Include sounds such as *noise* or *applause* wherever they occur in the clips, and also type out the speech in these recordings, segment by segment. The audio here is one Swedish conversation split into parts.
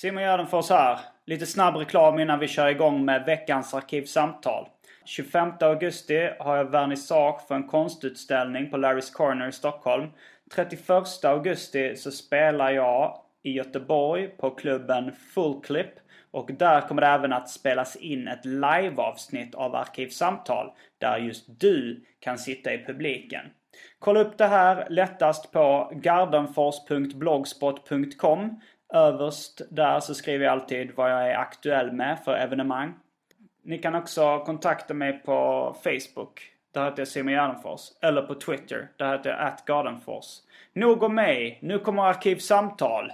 Simon Gärdenfors här. Lite snabb reklam innan vi kör igång med veckans arkivsamtal. 25 augusti har jag vernissage för en konstutställning på Larry's Corner i Stockholm. 31 augusti så spelar jag i Göteborg på klubben Full Clip. Och där kommer det även att spelas in ett liveavsnitt av Arkivsamtal där just du kan sitta i publiken. Kolla upp det här lättast på gardenfors.blogspot.com. Överst där så skriver jag alltid vad jag är aktuell med för evenemang. Ni kan också kontakta mig på Facebook. Där heter jag Simon Gärdenfors. Eller på Twitter. Där heter jag atgardenfors. Nog om mig. Nu kommer Arkivsamtal.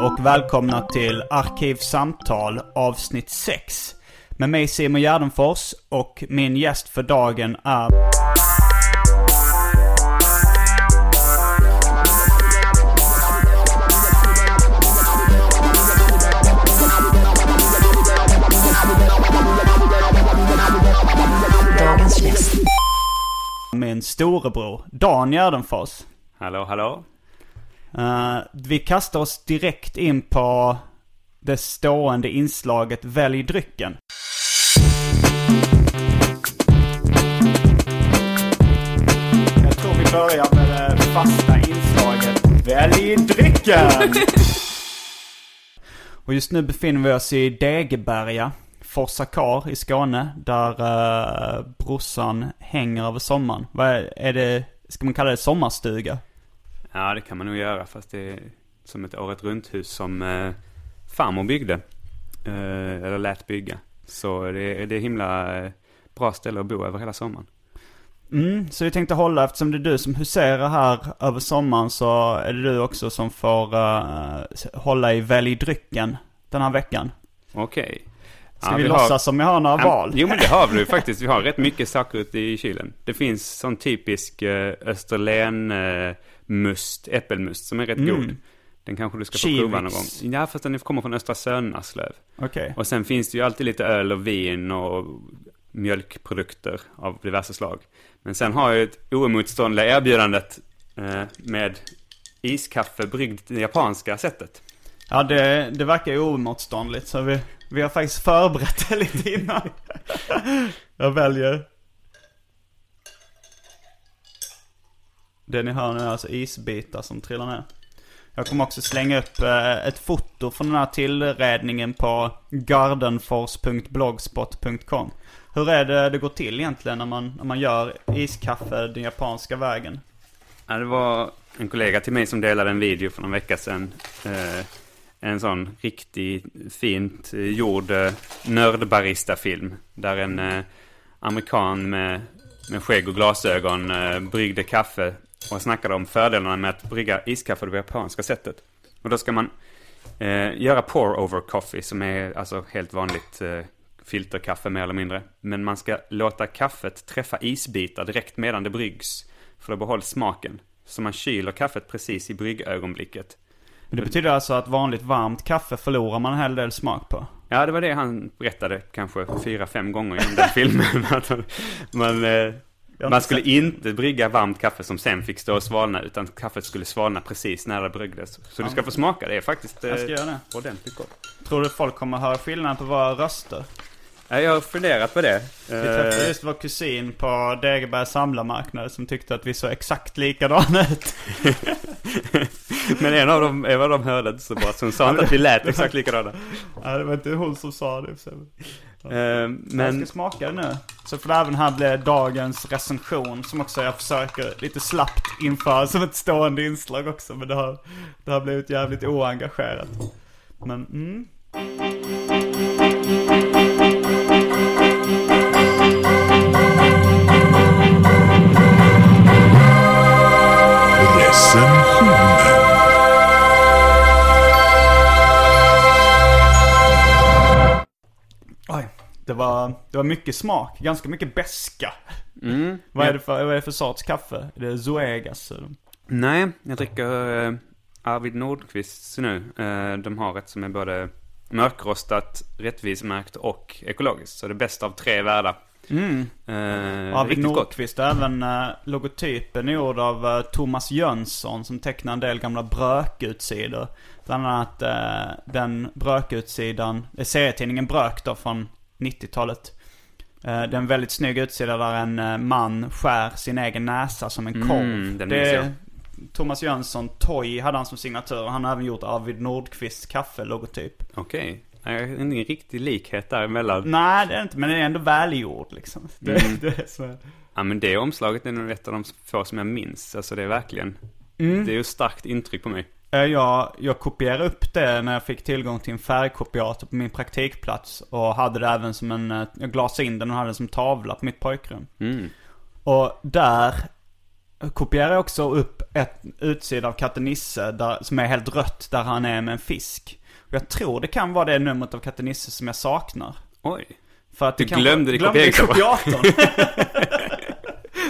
Och välkomna till Arkivsamtal avsnitt 6. Med mig Simon Gärdenfors och min gäst för dagen är... Dagens gäst. Min storebror Dan Gärdenfors. Hallå, hallå. Eh, vi kastar oss direkt in på det stående inslaget Välj drycken. Jag tror vi börjar med det fasta inslaget Välj drycken! *laughs* Och just nu befinner vi oss i Degeberga, Forsakar i Skåne, där uh, brorsan hänger över sommaren. Vad är, är det, ska man kalla det sommarstuga? Ja, det kan man nog göra fast det är som ett året runt-hus som eh, farmor byggde. Eh, eller lät bygga. Så det, det är himla eh, bra ställe att bo över hela sommaren. Mm, så vi tänkte hålla, eftersom det är du som huserar här över sommaren så är det du också som får uh, hålla i Välj drycken den här veckan. Okej. Ska Ja, vi, vi låtsas har- som vi har några Ja, val? Jo men det har vi *laughs* faktiskt. Vi har rätt mycket saker ute i kylen. Det finns sån typisk eh, Österlen eh, must, äppelmust som är rätt Mm. god. Den kanske du ska få prova någon gång. Ja fast den kommer från Östra Sönnaslöv. Okej. Och sen finns det ju alltid lite öl och vin och mjölkprodukter av diverse slag. Men sen har jag ett oemotståndliga erbjudandet eh, med iskaffe bryggt det japanska sättet. Ja, det, det verkar ju oemotståndligt så vi, vi har faktiskt förberett det lite innan. *laughs* Jag väljer. Det ni hör nu är alltså isbitar som trillar ner. Jag kommer också slänga upp eh, ett foto från den här tillredningen på gardenfors.blogspot.com. Hur är det det går till egentligen när man, när man gör iskaffe den japanska vägen? Ja, det var en kollega till mig som delade en video för någon vecka sedan. Eh, en sån riktigt fint eh, gjord eh, nördbarista-film. Där en eh, amerikan med, med skägg och glasögon eh, bryggde kaffe och snackade om fördelarna med att brygga iskaffe det japanska sättet. Och då ska man eh, göra pour-over coffee som är alltså helt vanligt eh, filterkaffe mer eller mindre. Men man ska låta kaffet träffa isbitar direkt medan det bryggs. För då behålls smaken. Så man kyler kaffet precis i bryggögonblicket. Det betyder alltså att vanligt varmt kaffe förlorar man en hel del smak på. Ja, det var det han berättade kanske fyra, fem gånger genom den filmen. *laughs* Att man, man, eh, Man skulle inte brygga varmt kaffe som sen fick stå och svalna. Utan kaffet skulle svalna precis när det bryggdes. Så du ska få smaka. Det är faktiskt Jag ska eh, göra det. ordentligt gott. Tror du folk kommer höra skillnad på våra röster? Ja, jag har funderat på det. Vi träffade Eh, just vår kusin på Degebergs samlarmarknad som tyckte att vi såg exakt likadana ut. *laughs* Men en av dem, en av dem hörde inte så bra. Så hon sa inte att vi lät *laughs* exakt likadana. Ja, det var inte hon som sa det. Så. Eh, Men... Jag ska smaka det nu. Så får det även här bli dagens recension som också jag försöker lite slappt införa som ett stående inslag också. Men det har, det har blivit jävligt oengagerat. Men mm. Recensionen. Det var, det var mycket smak, ganska mycket beska. Mm, *laughs* Vad, är det för, vad är det för sorts kaffe? Är det Zoegas? Nej, jag dricker eh, Arvid Nordqvists nu. Eh, de har ett som är både mörkrostat, rättvismärkt och ekologiskt. Så det är bäst av tre världar. Mm. Eh, Arvid. Nordqvist och även eh, logotypen är gjord av eh, Thomas Jönsson som tecknar en del gamla brökutsidor. Bland annat eh, den brökutsidan, eh, serietidningen Brök då från 90-talet. Eh, det är en väldigt snygg utsida där en eh, man skär sin egen näsa som en Mm, korv. den det är Thomas Jönsson, Toy hade han som signatur. Han har även gjort Arvid Nordqvists kaffe-logotyp. Okej. Okay. Ingen riktig likhet däremellan. Nej det är inte, men det är ändå välgjord liksom. *laughs* Det, Mm. det är så. Ja men det omslaget är nog ett av de få som jag minns. Alltså det är verkligen, Mm. det är ju starkt intryck på mig. Eh, Jag, jag kopierade upp det när jag fick tillgång till en färgkopiator på min praktikplats. Och hade det även som en, eh, jag glasade in den och hade den som tavla på mitt pojkrum. Mm. Och där kopierade jag också upp ett utsida av katten Nisse där, som är helt rött där han är med en fisk. Och jag tror det kan vara det numret av katten Nisse som jag saknar. Oj. För att Du glömde i glömde kopiatorn. *laughs*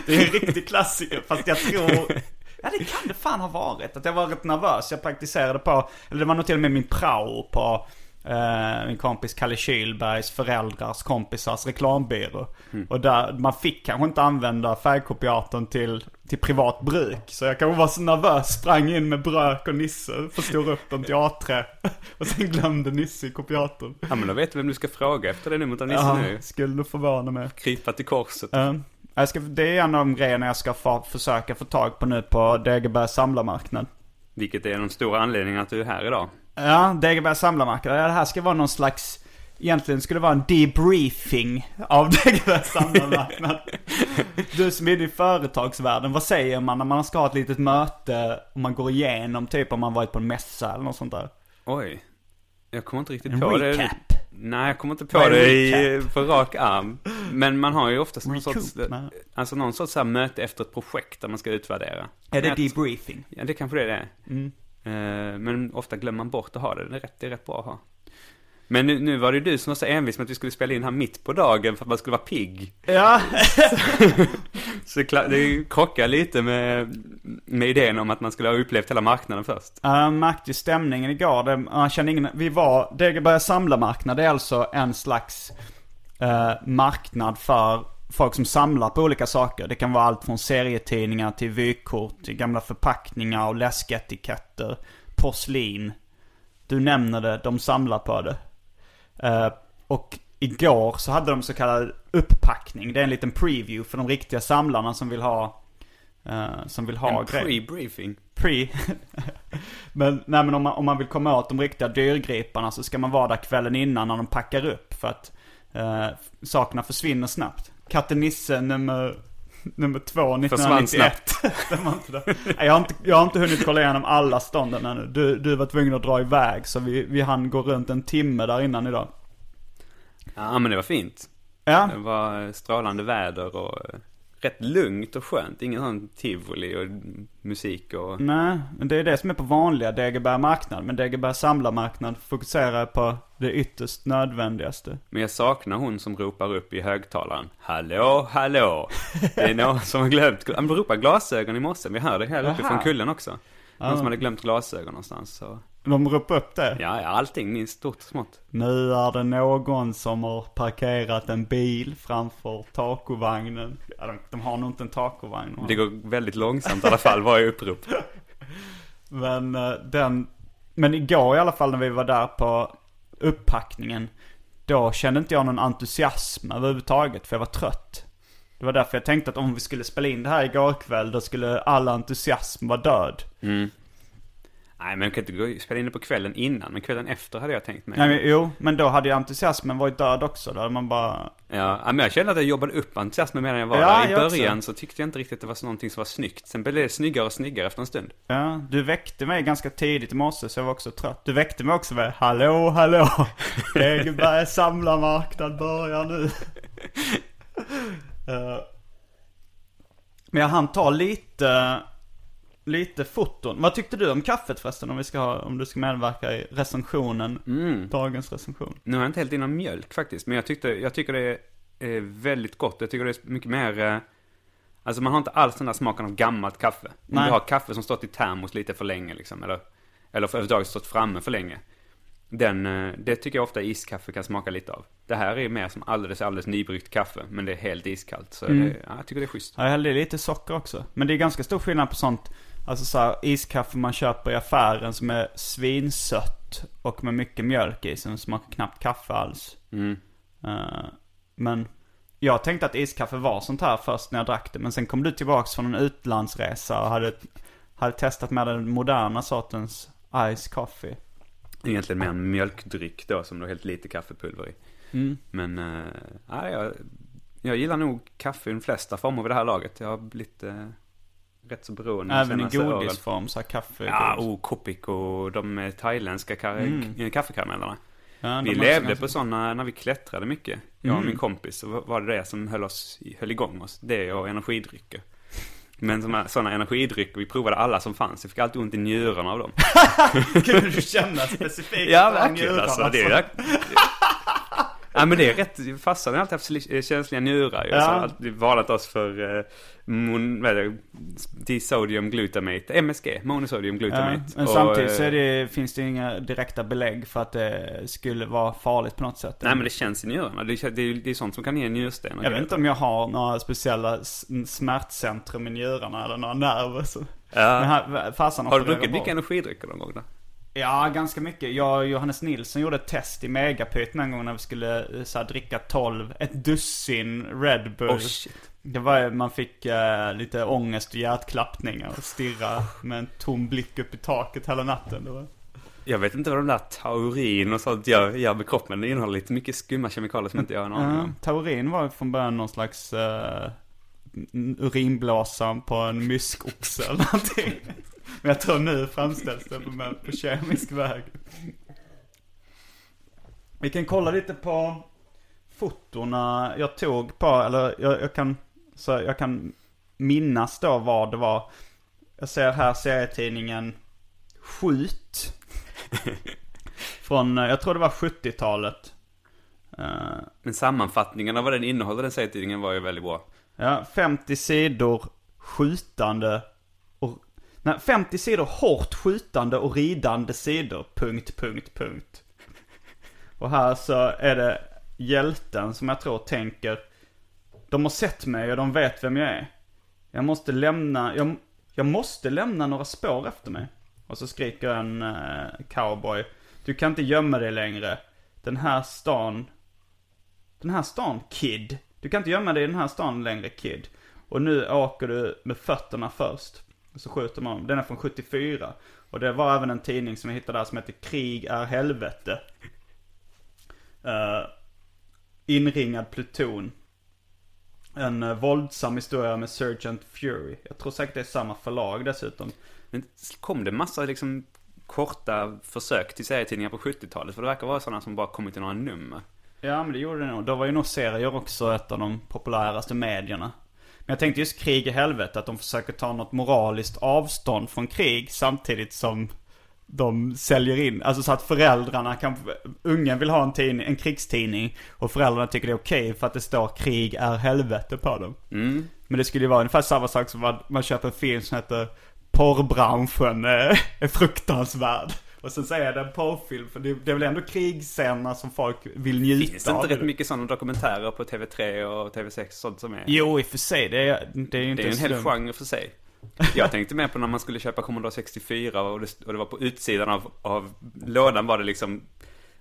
det är en riktig klassiker. Fast jag tror... Ja det kan det fan ha varit. Att jag var rätt nervös. Jag praktiserade på, eller det var nog till och med min prao på eh, min kompis Kalle Kylbergs föräldrars kompisars reklambyrå. Och där, man fick kanske inte använda färgkopiatorn till, till privat bruk. Så jag kanske var så nervös, sprang in med brök och Nisse, förstor upp dem till A3. *laughs* Och sen glömde Nisse i kopiatorn. Ja men då vet du vem du ska fråga efter det numret av Nisse Ja, nu. skulle du förvåna mig. Krypa till korset. Ja. Jag ska, det är en av de grejerna jag ska få, försöka få tag på nu på Degebergs samlarmarknad. Vilket är den stora anledningen att du är här idag. Ja, Degebergs samlarmarknad. Ja, Det här ska vara någon slags, egentligen skulle det vara en debriefing av *laughs* Degebergs samlarmarknad. du som är i företagsvärlden, vad säger man när man ska ha ett litet möte och man går igenom typ om man varit på en mässa eller något sånt där? Oj. Jag kommer inte riktigt En på det. Nej, jag kommer inte på Vad är det i, recap? på rak arm. Men man har ju oftast någon Recoup, sorts, alltså någon sorts så här möte efter ett projekt där man ska utvärdera. Är det debriefing? Ja, det kanske det är det. Mm. Eh, Men ofta glömmer man bort att ha det. Det är rätt, det är rätt bra att ha. Men nu, nu var det du som var så envis med att vi skulle spela in här mitt på dagen för att man skulle vara pigg. Ja, *laughs* Så det krockar lite med, med idén om att man skulle ha upplevt hela marknaden först. Jag märkte ju stämningen igår. Det, man kände ingen, vi var, Degebergs samlarmarknad är alltså en slags eh, marknad för folk som samlar på olika saker. Det kan vara allt från serietidningar till vykort, till gamla förpackningar och läsketiketter, porslin. Du nämner det, de samlar på det. Eh, och igår så hade de så kallad upppackning. Det är en liten preview för de riktiga samlarna som vill ha, eh, som vill ha en grejer. pre-briefing. Pre. *laughs* men, nej, men om, man, om man vill komma åt de riktiga dyrgriparna så ska man vara där kvällen innan när de packar upp. För att eh, sakerna försvinner snabbt. Katten Nisse nummer, nummer två Försvann 1991. Den var inte där. Nej, jag, har inte, jag har inte hunnit kolla igenom alla stånden ännu. Du, du var tvungen att dra iväg så vi, vi hann gå runt en timme där innan idag. Ja, men det var fint. Ja, Det var strålande väder och eh, rätt lugnt och skönt. Ingen sån tivoli och musik och... nej, men det är det som är på vanliga Degeberg marknad. Men Degeberg samlarmarknad fokuserar på det ytterst nödvändigaste. Men jag saknar hon som ropar upp i högtalaren. Hallå, hallå. Det är någon som har glömt... Han ropade glasögon i morse. Vi hörde här uppe Jaha. från kullen också. Någon som hade glömt glasögon någonstans. Så. De ropar upp det. Ja, ja, allting, minst stort och smått. Nu är det någon som har parkerat en bil framför takovagnen. Ja, de, de har nog inte en takovagn. va? Det går väldigt långsamt i alla fall, varje upprop. *laughs* Men eh, den, men igår i alla fall när vi var där på upppackningen. Då kände inte jag någon entusiasm överhuvudtaget för jag var trött. Det var därför jag tänkte att om vi skulle spela in det här igår kväll då skulle all entusiasm vara död. Nej, men jag kan inte gå spela in det på kvällen innan, men kvällen efter hade jag tänkt mig. Nej, men, jo, men då hade ju entusiasmen varit död också. Då hade man bara... Ja, men jag kände att jag jobbade upp entusiasmen medan jag var Ja, där. I början också. så tyckte jag inte riktigt att det var någonting som var snyggt. Sen blev det snyggare och snyggare efter en stund. Ja, du väckte mig ganska tidigt i morse så jag var också trött. Du väckte mig också med Hallå, hallå! Egebergs samlarmarknad börjar nu. *laughs* Eh, Men jag hann ta lite, lite foton. Vad tyckte du om kaffet förresten? Om, vi ska ha, om du ska medverka i recensionen. Dagens recension. Nu har jag inte helt innan mjölk faktiskt, men jag, tyckte, jag tycker det är väldigt gott. Jag tycker det är mycket mer... eh, Alltså man har inte alls den där smaken av gammalt kaffe. Om Nej. du har kaffe som stått i termos lite för länge liksom, eller, eller för överhuvudtaget stått framme för länge. Den, eh, det tycker jag ofta iskaffe kan smaka lite av. Det här är mer som alldeles, alldeles nybryggt kaffe, men det är helt iskallt. Så Mm. det, ja, jag tycker det är schysst. Ja, jag hällde lite socker också. Men det är ganska stor skillnad på sånt, alltså så här, iskaffe man köper i affären som är svinsött och med mycket mjölk i som smakar knappt kaffe alls. Mm. Eh, men jag tänkte att iskaffe var sånt här först när jag drack det. Men sen kom du tillbaks från en utlandsresa och hade, hade testat med den moderna sortens ice coffee. Egentligen mer en mjölkdryck då som du har helt lite kaffepulver i. Mm. Men, ja, jag, jag gillar nog kaffe i de flesta former vid det här laget. Jag har blivit eh, rätt så beroende de Även i godisform, så här kaffe. Ja, och Kopik och de eh, thailändska kar- Mm. kaffekaramellerna. Ja, Vi levde ganska- på sådana när vi klättrade mycket. Jag och Mm. min kompis. Så var det det som höll, oss, höll igång oss. Det och energidrycker. Men sådana, energidrycker, vi provade alla som fanns. Jag fick alltid ont i njurarna av dem. *laughs* Kunde du känna specifikt? Ja, verkligen alltså. Det är, ja, men det är rätt. Farsan har alltid haft sli- känsliga njurar ju. Ja. Så har alltid varnat oss för eh, mon, vad är det, disodium glutamate. MSG, monosodium Ja, glutamate. men Och, samtidigt så eh, det, finns det inga direkta belägg för att det skulle vara farligt på något sätt. Nej men det känns i njurarna. Det, är- det, är- det är sånt som kan ge njursten Jag vet inte om jag har några speciella smärtcentrum i njurarna eller några nerver. Så. Men Ja. här, farsan Har du druckit mycket energidrycker någon gång då? Ja, ganska mycket. Jag och Johannes Nilsson gjorde ett test i Megapyt en gång när vi skulle eh, så här, dricka 12, ett dussin Red Bull. Oh shit. Det var, man fick eh, lite ångest och hjärtklappningar och stirra med en tom blick upp i taket hela natten. Det var... Jag vet inte vad de där taurin och sånt gör, gör med kroppen. Det innehåller lite mycket skumma kemikalier som inte jag har en aning om. taurin var från början någon slags uh, urinblåsan på en myskoxe eller någonting. Men jag tror nu framställs det på, på kemisk väg. Vi kan kolla lite på fotona jag tog på, eller jag, jag kan, så jag kan minnas då vad det var. Jag ser här serietidningen Skjut. *laughs* Från, jag tror det var 70-talet. Eh, Men sammanfattningen av vad den innehåller, den serietidningen, var ju väldigt bra. Ja, 50 sidor skjutande. Nej, 50 sidor hårt skjutande och ridande sidor. Punkt, punkt, punkt. Och här så är det hjälten som jag tror tänker De har sett mig och de vet vem jag är. Jag måste lämna, jag, jag måste lämna några spår efter mig. Och så skriker en uh, cowboy Du kan inte gömma dig längre. Den här stan den här stan, kid. Du kan inte gömma dig i den här stan längre, kid. Och nu åker du med fötterna först. Och så skjuter man. Den är från 74. Och det var även en tidning som jag hittade där som heter Krig är helvete. Uh, *laughs* inringad pluton. En uh, våldsam historia med Sergeant Fury. Jag tror säkert det är samma förlag dessutom. Men kom det massa liksom korta försök till serietidningar på 70-talet? För det verkar vara sådana som bara kommit i några nummer. Ja men det gjorde det nog. Då var ju nog serier också ett av de populäraste medierna. Men jag tänkte just krig i helvete, att de försöker ta något moraliskt avstånd från krig samtidigt som de säljer in, alltså så att föräldrarna kan, ungen vill ha en tidning, en krigstidning och föräldrarna tycker det är okej för att det står krig är helvete på dem. Mm. Men det skulle ju vara ungefär samma sak som att man köper en film som heter Porrbranschen är, är fruktansvärd. Och sen så är det en porrfilm, för det, det är väl ändå krigsscener som folk vill njuta Finns det av. inte rätt mycket sådana dokumentärer på TV3 och TV6 och sånt som är? Jo, i och för sig. Det är, det är ju inte Det är en hel genre för sig. Jag tänkte mer på när man skulle köpa Commodore 64 och det, och det var på utsidan av, av lådan var det liksom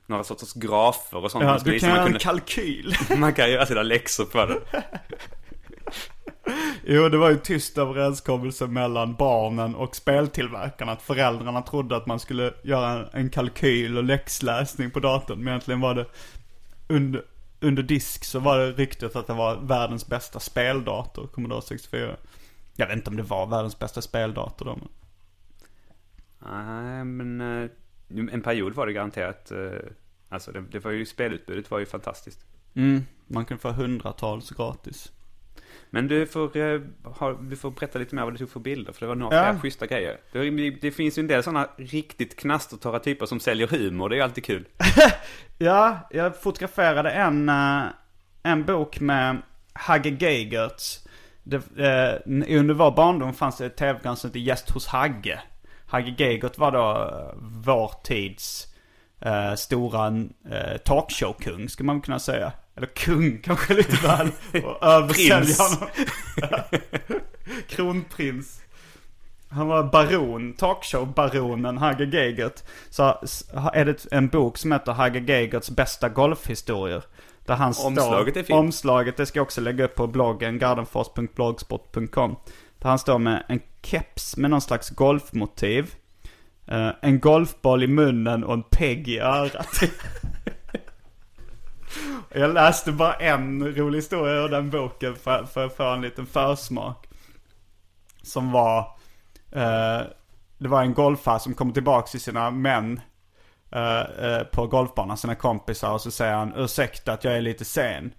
några sorters grafer och sånt. Ja, du kan göra en kunde, kalkyl. *laughs* man kan göra sina läxor på det. *laughs* Jo, det var ju tyst överenskommelse mellan barnen och speltillverkarna. Att föräldrarna trodde att man skulle göra en, kalkyl och läxläsning på datorn. Men egentligen var det under, under disk så var det ryktet att det var världens bästa speldator, Commodore 64. Jag vet inte om det var världens bästa speldator då. Men... Nej, men eh, en period var det garanterat. eh, Alltså det, det var ju spelutbudet var ju fantastiskt. Mm, man kunde få hundratals gratis. Men du får, eh, ha, du får berätta lite mer vad du tog för bilder. För det var några Ja. flera schyssta grejer. Det, det finns ju en del sådana riktigt knastertorra typer som säljer humor. Det är ju alltid kul. *laughs* Ja, jag fotograferade en, eh, en bok med Hagge Geigertz. Det, eh, under vår barndom fanns det ett tv-program som hette Gäst hos Hagge. Hagge Geigert var då eh, vår tids eh, stora eh, talkshow-kung, skulle man kunna säga. Eller kung kanske lite väl. Och *laughs* översälja honom. *laughs* Kronprins. Han var baron, talkshow-baronen Hagge Geigert. Så är det en bok som heter Hagge Geigerts bästa golfhistorier. Där han står, Omslaget är fint. Omslaget, det ska jag också lägga upp på bloggen gardenfors.blogspot.com. Där han står med en keps med någon slags golfmotiv. Eh, en golfboll i munnen och en pegg i örat. *laughs* Jag läste bara en rolig historia ur den boken för, för att få en liten försmak. Som var, eh, det var en golfare som kommer tillbaka till sina män eh, eh, på golfbanan, sina kompisar. Och så säger han, ursäkta att jag är lite sen.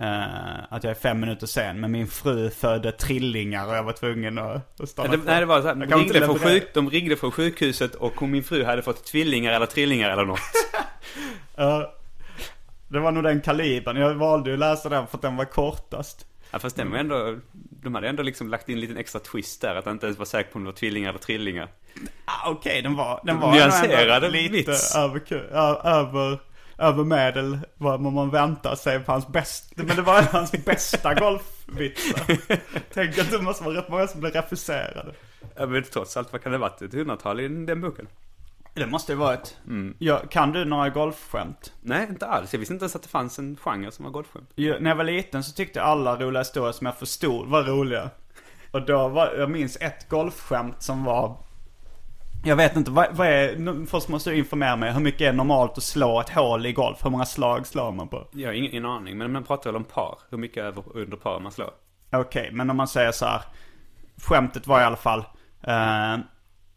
Eh, att jag är fem minuter sen. Men min fru födde trillingar och jag var tvungen att, att stanna Det, kvar." nej, det var så här, de, ringde från sjuk, de ringde från sjukhuset och min fru hade fått tvillingar eller trillingar eller något. *laughs* Ja. Det var nog den kalibern. Jag valde ju att läsa den för att den var kortast. Ja, fast den var ändå, de hade ändå liksom lagt in en liten extra twist där. Att han inte ens var säker på om det var tvillingar eller trillingar. Ah, Okej, den var, den var Nyanserad ändå lite vits. över, över, över medel vad man väntar sig på hans bästa. Men det var hans bästa golfvitsar. Tänk att det måste vara rätt många som blir refuserade. Ja, men trots allt, vad kan det ha varit? Ett hundratal i den boken? Det måste ju varit. Mm. Ja, kan du några golfskämt? Nej, inte alls. Jag visste inte ens att det fanns en genre som var golfskämt. Ja, när jag var liten så tyckte alla roliga historier som jag förstod var roliga. Och då var, jag minns ett golfskämt som var Jag vet inte, vad, vad är, först måste du informera mig. Hur mycket är normalt att slå ett hål i golf? Hur många slag slår man på? Jag har ingen, ingen aning, men man pratar väl om par. Hur mycket över under par man slår. Okej, men om man säger så här. Skämtet var i alla fall. Eh,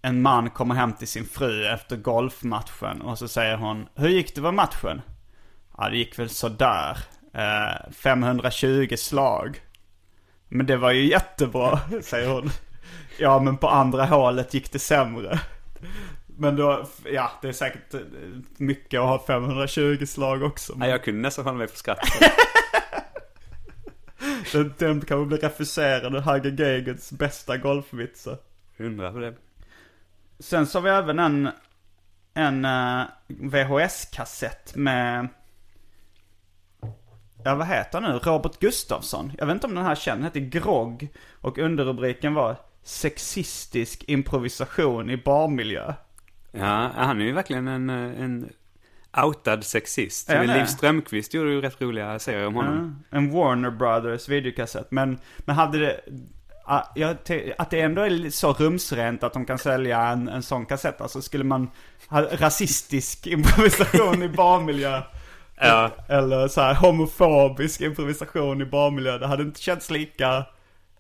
en man kommer hem till sin fru efter golfmatchen och så säger hon. Hur gick det med matchen? Ja, det gick väl sådär. Eh, 520 slag. Men det var ju jättebra, *laughs* säger hon. Ja, men på andra hålet gick det sämre. Men då, ja, det är säkert eh, mycket att ha 520 slag också. Nej, jag kunde nästan hålla mig för skratt. *laughs* Den, den kan väl bli refuserad av Hagge Geigerts bästa golfvitsar. Undrar på det. Sen så har vi även en, en eh, VHS-kassett med, ja vad heter han nu? Robert Gustafsson. Jag vet inte om den här känner, den heter Grogg. Och underrubriken var Sexistisk improvisation i barmiljö. Ja, han är ju verkligen en, eh, en outad sexist. Han Liv? Strömquist gjorde ju rätt roliga serier om honom. Ja, en Warner Brothers videokassett. Men, men hade det, att det ändå är så rumsrent att de kan sälja en, en sån kassett. Alltså skulle man ha rasistisk *laughs* improvisation i barmiljö. Ja. Eller så här homofobisk improvisation i barmiljö. Det hade inte känts lika,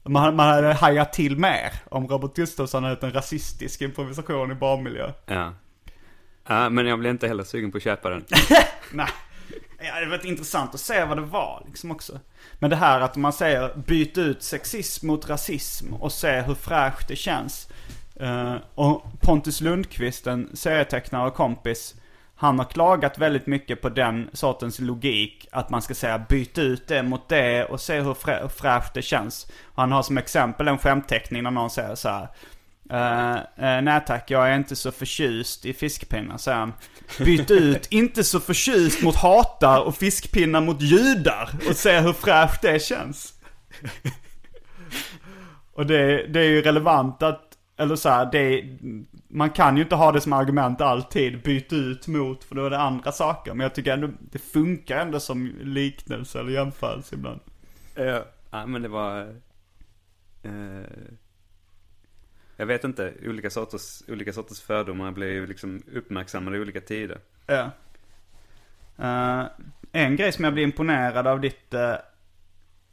man, man hade hajat till mer om Robert Gustafsson hade gjort en rasistisk improvisation i barmiljö. Ja. Ja, men jag blev inte heller sugen på att köpa den. *laughs* *laughs* Nej. Ja, det var intressant att se vad det var liksom också. Men det här att man säger byt ut sexism mot rasism och se hur fräscht det känns. Uh, och Pontus Lundqvist, en serietecknare och kompis, han har klagat väldigt mycket på den sortens logik. Att man ska säga byt ut det mot det och se hur frä- fräscht det känns. Och han har som exempel en skämtteckning när någon säger så här. Uh, uh, nej tack, jag är inte så förtjust i fiskpinnar, säger han. Byt ut inte så förtjust mot hatar och fiskpinnar mot judar och se hur fräscht det känns. och det, det är ju relevant att, eller så här, det, man kan ju inte ha det som argument alltid, byt ut mot, för då är det andra saker. Men jag tycker ändå, det funkar ändå som liknelse eller jämförelse ibland. Eh, ja, uh, men det var... Uh jag vet inte, olika sorters, olika sorters fördomar blir ju liksom uppmärksammade i olika tider. Ja. Eh, en grej som jag blev imponerad av ditt eh,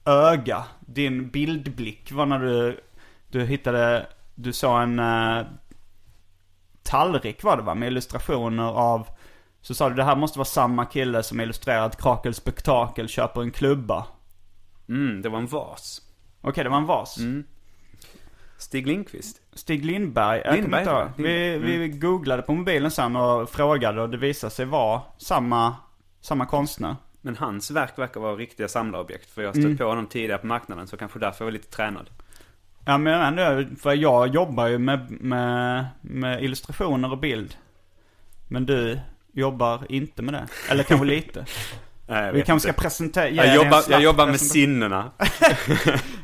öga, din bildblick var när du, du hittade, du såg en uh, tallrik var det va? Med illustrationer av, så sa du det här måste vara samma kille som illustrerat Krakel Spektakel köper en klubba. Mm, det var en vas. Okej, det var en vas. Mm. Stig Lindqvist. Stig Lindberg, jag Lindberg, kommer inte ihåg. ja. Vi, vi googlade på mobilen sen och frågade och det visade sig vara samma, samma konstnär. Men hans verk verkar vara riktiga samlarobjekt. För jag har stött på honom tidigare på marknaden. Så kanske därför jag var lite tränad. Ja men ändå, för jag jobbar ju med, med, med illustrationer och bild. Men du jobbar inte med det. Eller kanske lite. *laughs* Nej, jag Vi kanske ska presentera, jag jobbar, jag jobbar med sinnena.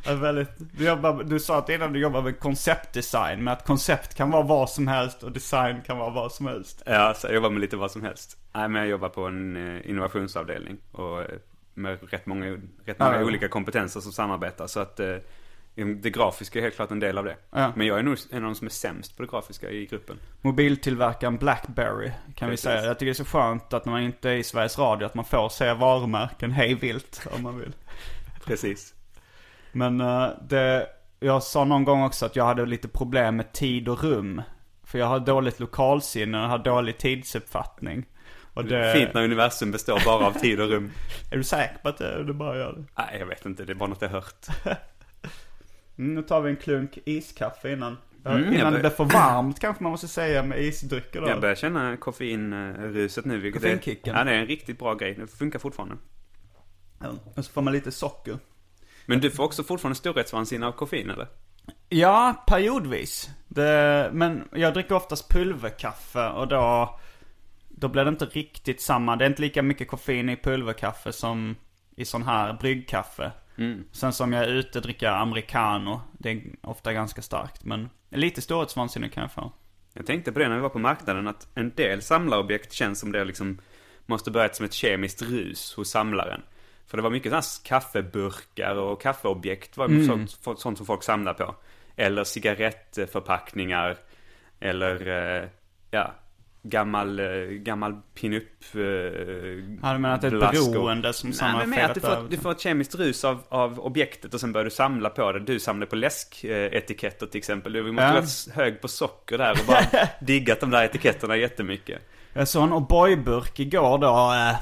*laughs* Väldigt, du, jobbar, du sa att innan du jobbar med konceptdesign, men att koncept kan vara vad som helst och design kan vara vad som helst. Ja, så jag jobbar med lite vad som helst. Nej, men jag jobbar på en eh, innovationsavdelning. Och eh, med rätt många, rätt många Ja, ja. olika kompetenser som samarbetar. Så att eh, det grafiska är helt klart en del av det. Ja. Men jag är nog en av de som är sämst på det grafiska i gruppen. Mobiltillverkaren Blackberry kan Precis. vi säga. Jag tycker det är så skönt att när man inte är i Sveriges Radio att man får se varumärken hej vilt om man vill. Precis. Men eh, det, jag sa någon gång också att jag hade lite problem med tid och rum. För jag har dåligt lokalsinne och har dålig tidsuppfattning. Det, Fint när universum består bara av tid och rum. *laughs* Är du säker på att du bara gör det? Nej, jag vet inte. Det är bara något jag hört. *laughs* Mm, nu tar vi en klunk iskaffe innan. Mm, innan det blir för varmt kanske man måste säga med isdrycker då. Jag börjar känna koffeinruset nu. Vilket är, Koffeinkicken. ja, det är en riktigt bra grej. Det funkar fortfarande. Ja, Och så får man lite socker. Men du får också fortfarande storhetsvansinne av koffein eller? Ja, periodvis. Det, men jag dricker oftast pulverkaffe och då, då blir det inte riktigt samma. Det är inte lika mycket koffein i pulverkaffe som i sån här bryggkaffe. Mm. Sen som jag är ute dricker jag americano. Det är ofta ganska starkt. Men lite storhetsvansinne kan jag få. Jag tänkte på det när vi var på marknaden att en del samlarobjekt känns som det liksom måste börjat som ett kemiskt rus hos samlaren. För det var mycket sådana kaffeburkar och kaffeobjekt var Mm. sånt, sånt som folk samlar på. Eller cigarettförpackningar. Eller eh, ja, gammal, eh, gammal pinup eh, Ja, du menar att det är ett blaskor. beroende som sen Nej, men att du får, du får ett kemiskt rus av, av objektet och sen börjar du samla på det. Du samlar på läsketiketter till exempel. Du måste Ja. vara hög på socker där och bara *laughs* diggat de där etiketterna jättemycket. Jag såg en O'boy-burk igår då. Eh,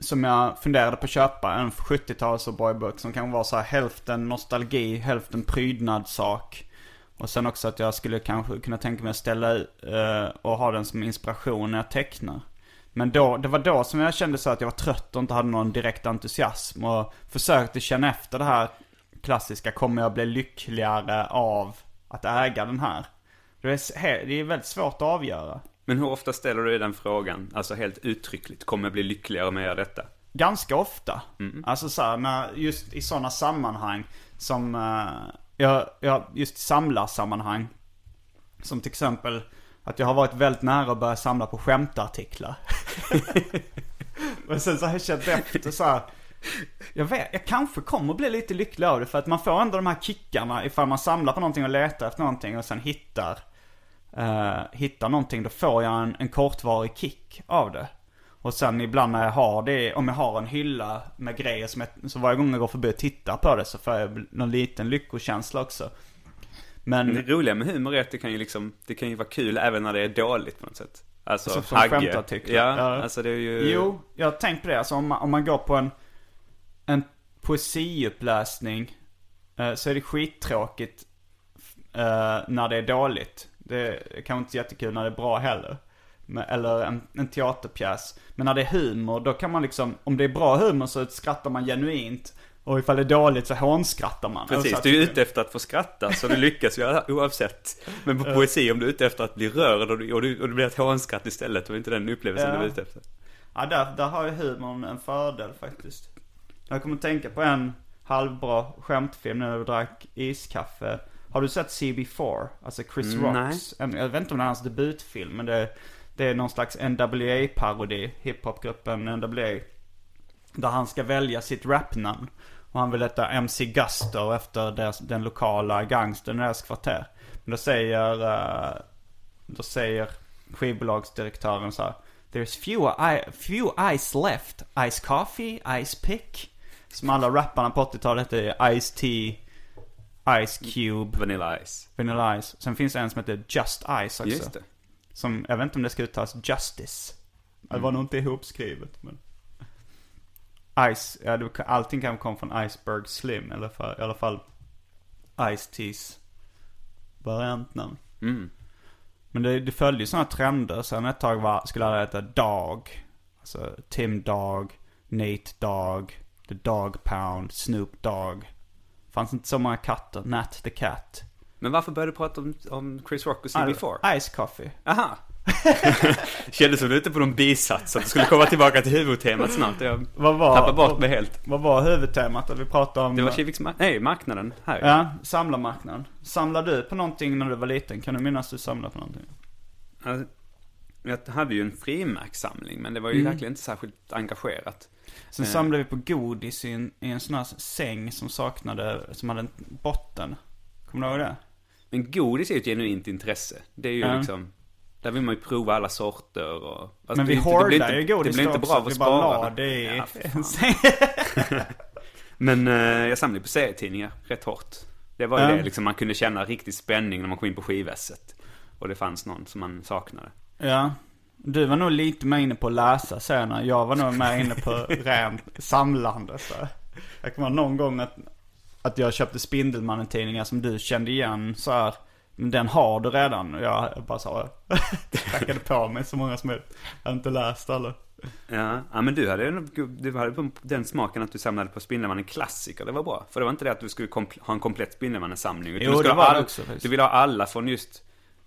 som jag funderade på att köpa. En 70-tals O'boy-burk som kan vara så här hälften nostalgi, hälften prydnadssak. Och sen också att jag skulle kanske kunna tänka mig att ställa eh, och ha den som inspiration när jag tecknar. Men då, det var då som jag kände så att jag var trött och inte hade någon direkt entusiasm. Och försökte känna efter det här klassiska, kommer jag bli lyckligare av att äga den här? Det är, det är väldigt svårt att avgöra. Men hur ofta ställer du den frågan? Alltså helt uttryckligt. Kommer jag bli lyckligare om jag gör detta? Ganska ofta. Alltså så här, när, just i sådana sammanhang som, uh, jag, jag, just samlarsammanhang. Som till exempel att jag har varit väldigt nära att börja samla på skämtartiklar. *laughs* Men sen så har jag känt efter så här. Jag vet, jag kanske kommer bli lite lycklig av det för att man får ändå de här kickarna ifall man samlar på någonting och letar efter någonting och sen hittar uh, hittar någonting, då får jag en, en kortvarig kick av det. Och sen ibland när jag har det, om jag har en hylla med grejer som jag, så varje gång jag går förbi och tittar på det så får jag någon liten lyckokänsla också. Men, Men det roliga med humor är att det kan ju liksom, det kan ju vara kul även när det är dåligt på något sätt. Alltså, Alltså, som skämtartiklar. Ja, Ja. alltså det är ju... jo, jag har tänkt på det. Alltså om man, om man går på en, en poesiuppläsning eh, så är det skittråkigt eh, när det är dåligt. Det är kanske inte jättekul när det är bra heller. Eller en, en teaterpjäs. Men när det är humor, då kan man liksom, om det är bra humor så skrattar man genuint. Och ifall det är dåligt så hånskrattar man. Precis, Och så du är ute efter att få skratta så du lyckas ju oavsett. Men på poesi om du är ute efter att bli rörd och, du, och, du, och det blir ett hånskratt istället och inte den upplevelsen Ja. du är ute efter. Ja, där, där har ju humorn en fördel faktiskt. Jag kommer att tänka på en halvbra skämtfilm när jag drack iskaffe. Har du sett CB4? Alltså Chris Mm, Rocks. En, jag vet inte om det är hans debutfilm, men det, det är någon slags NWA-parodi. Hiphopgruppen NWA. Där han ska välja sitt rapnamn. Och han vill heta MC Gusto efter deras, den lokala gangstern i deras kvarter. Men då säger, eh, då säger skivbolagsdirektören så här. There's few, I, few ice left. Ice coffee, ice pick. Som alla rapparna på 80-talet hette Ice T, Ice Cube, Vanilla Ice. Vanilla Ice. Sen finns det en som heter Just Ice också. Just det. Som, jag vet inte om det ska uttalas Justice. Det var nog inte ihopskrivet men. Ice, ja det, allting kan komma från Iceberg Slim. Eller för, i alla fall Ice Teas variantnamn. Mm. Men det, det följde ju sådana trender. Sen ett tag var, skulle alla heta Dog. Alltså Tim Dog, Nate Dog, The Dog Pound, Snoop Dogg. Fanns inte så många katter. Nat the Cat. Men varför började du prata om, om Chris Rock och CB4? Ice Coffee. Aha! *laughs* Kändes som du ute på någon bisats, att du skulle komma tillbaka till huvudtemat snart. Jag Vad var, tappade bort mig helt. vad var huvudtemat? Att vi pratade om... Det var Kiviks mar- nej, marknaden här. Ja, samlarmarknaden. Samlade du på någonting när du var liten? Kan du minnas du samlade på någonting? Alltså, jag hade ju en frimärkssamling, men det var ju Mm. verkligen inte särskilt engagerat. Sen Eh. samlade vi på godis i en, i en sån här säng som saknade, som hade en botten. Kommer du ihåg det? Men godis är ju ett genuint intresse. Det är ju Ja. liksom, där vill man ju prova alla sorter och... alltså, Men vi inte- ju godis Det blir inte bra att att vi bara spara. la det i Ja. *laughs* Men eh, jag samlade på serietidningar rätt hårt. Det var ju Ja. det, liksom, man kunde känna riktig spänning när man kom in på skivässet. Och det fanns någon som man saknade. Ja. Du var nog lite mer inne på att läsa senare. Jag var nog mer inne på *laughs* rent samlande. Så. Jag kommer någon gång att, att jag köpte Spindelmannen-tidningar som du kände igen så här. Men den har du redan. Och jag bara sa, *laughs* tackade på mig så många som jag hade inte läst alla. Ja, ja men du hade du hade den smaken att du samlade på Spindelmannen klassiker. Det var bra. För det var inte det att du skulle ha en komplett Spindelmannen-samling. Jo, du det var det all- också, faktiskt. Du ville ha alla från just...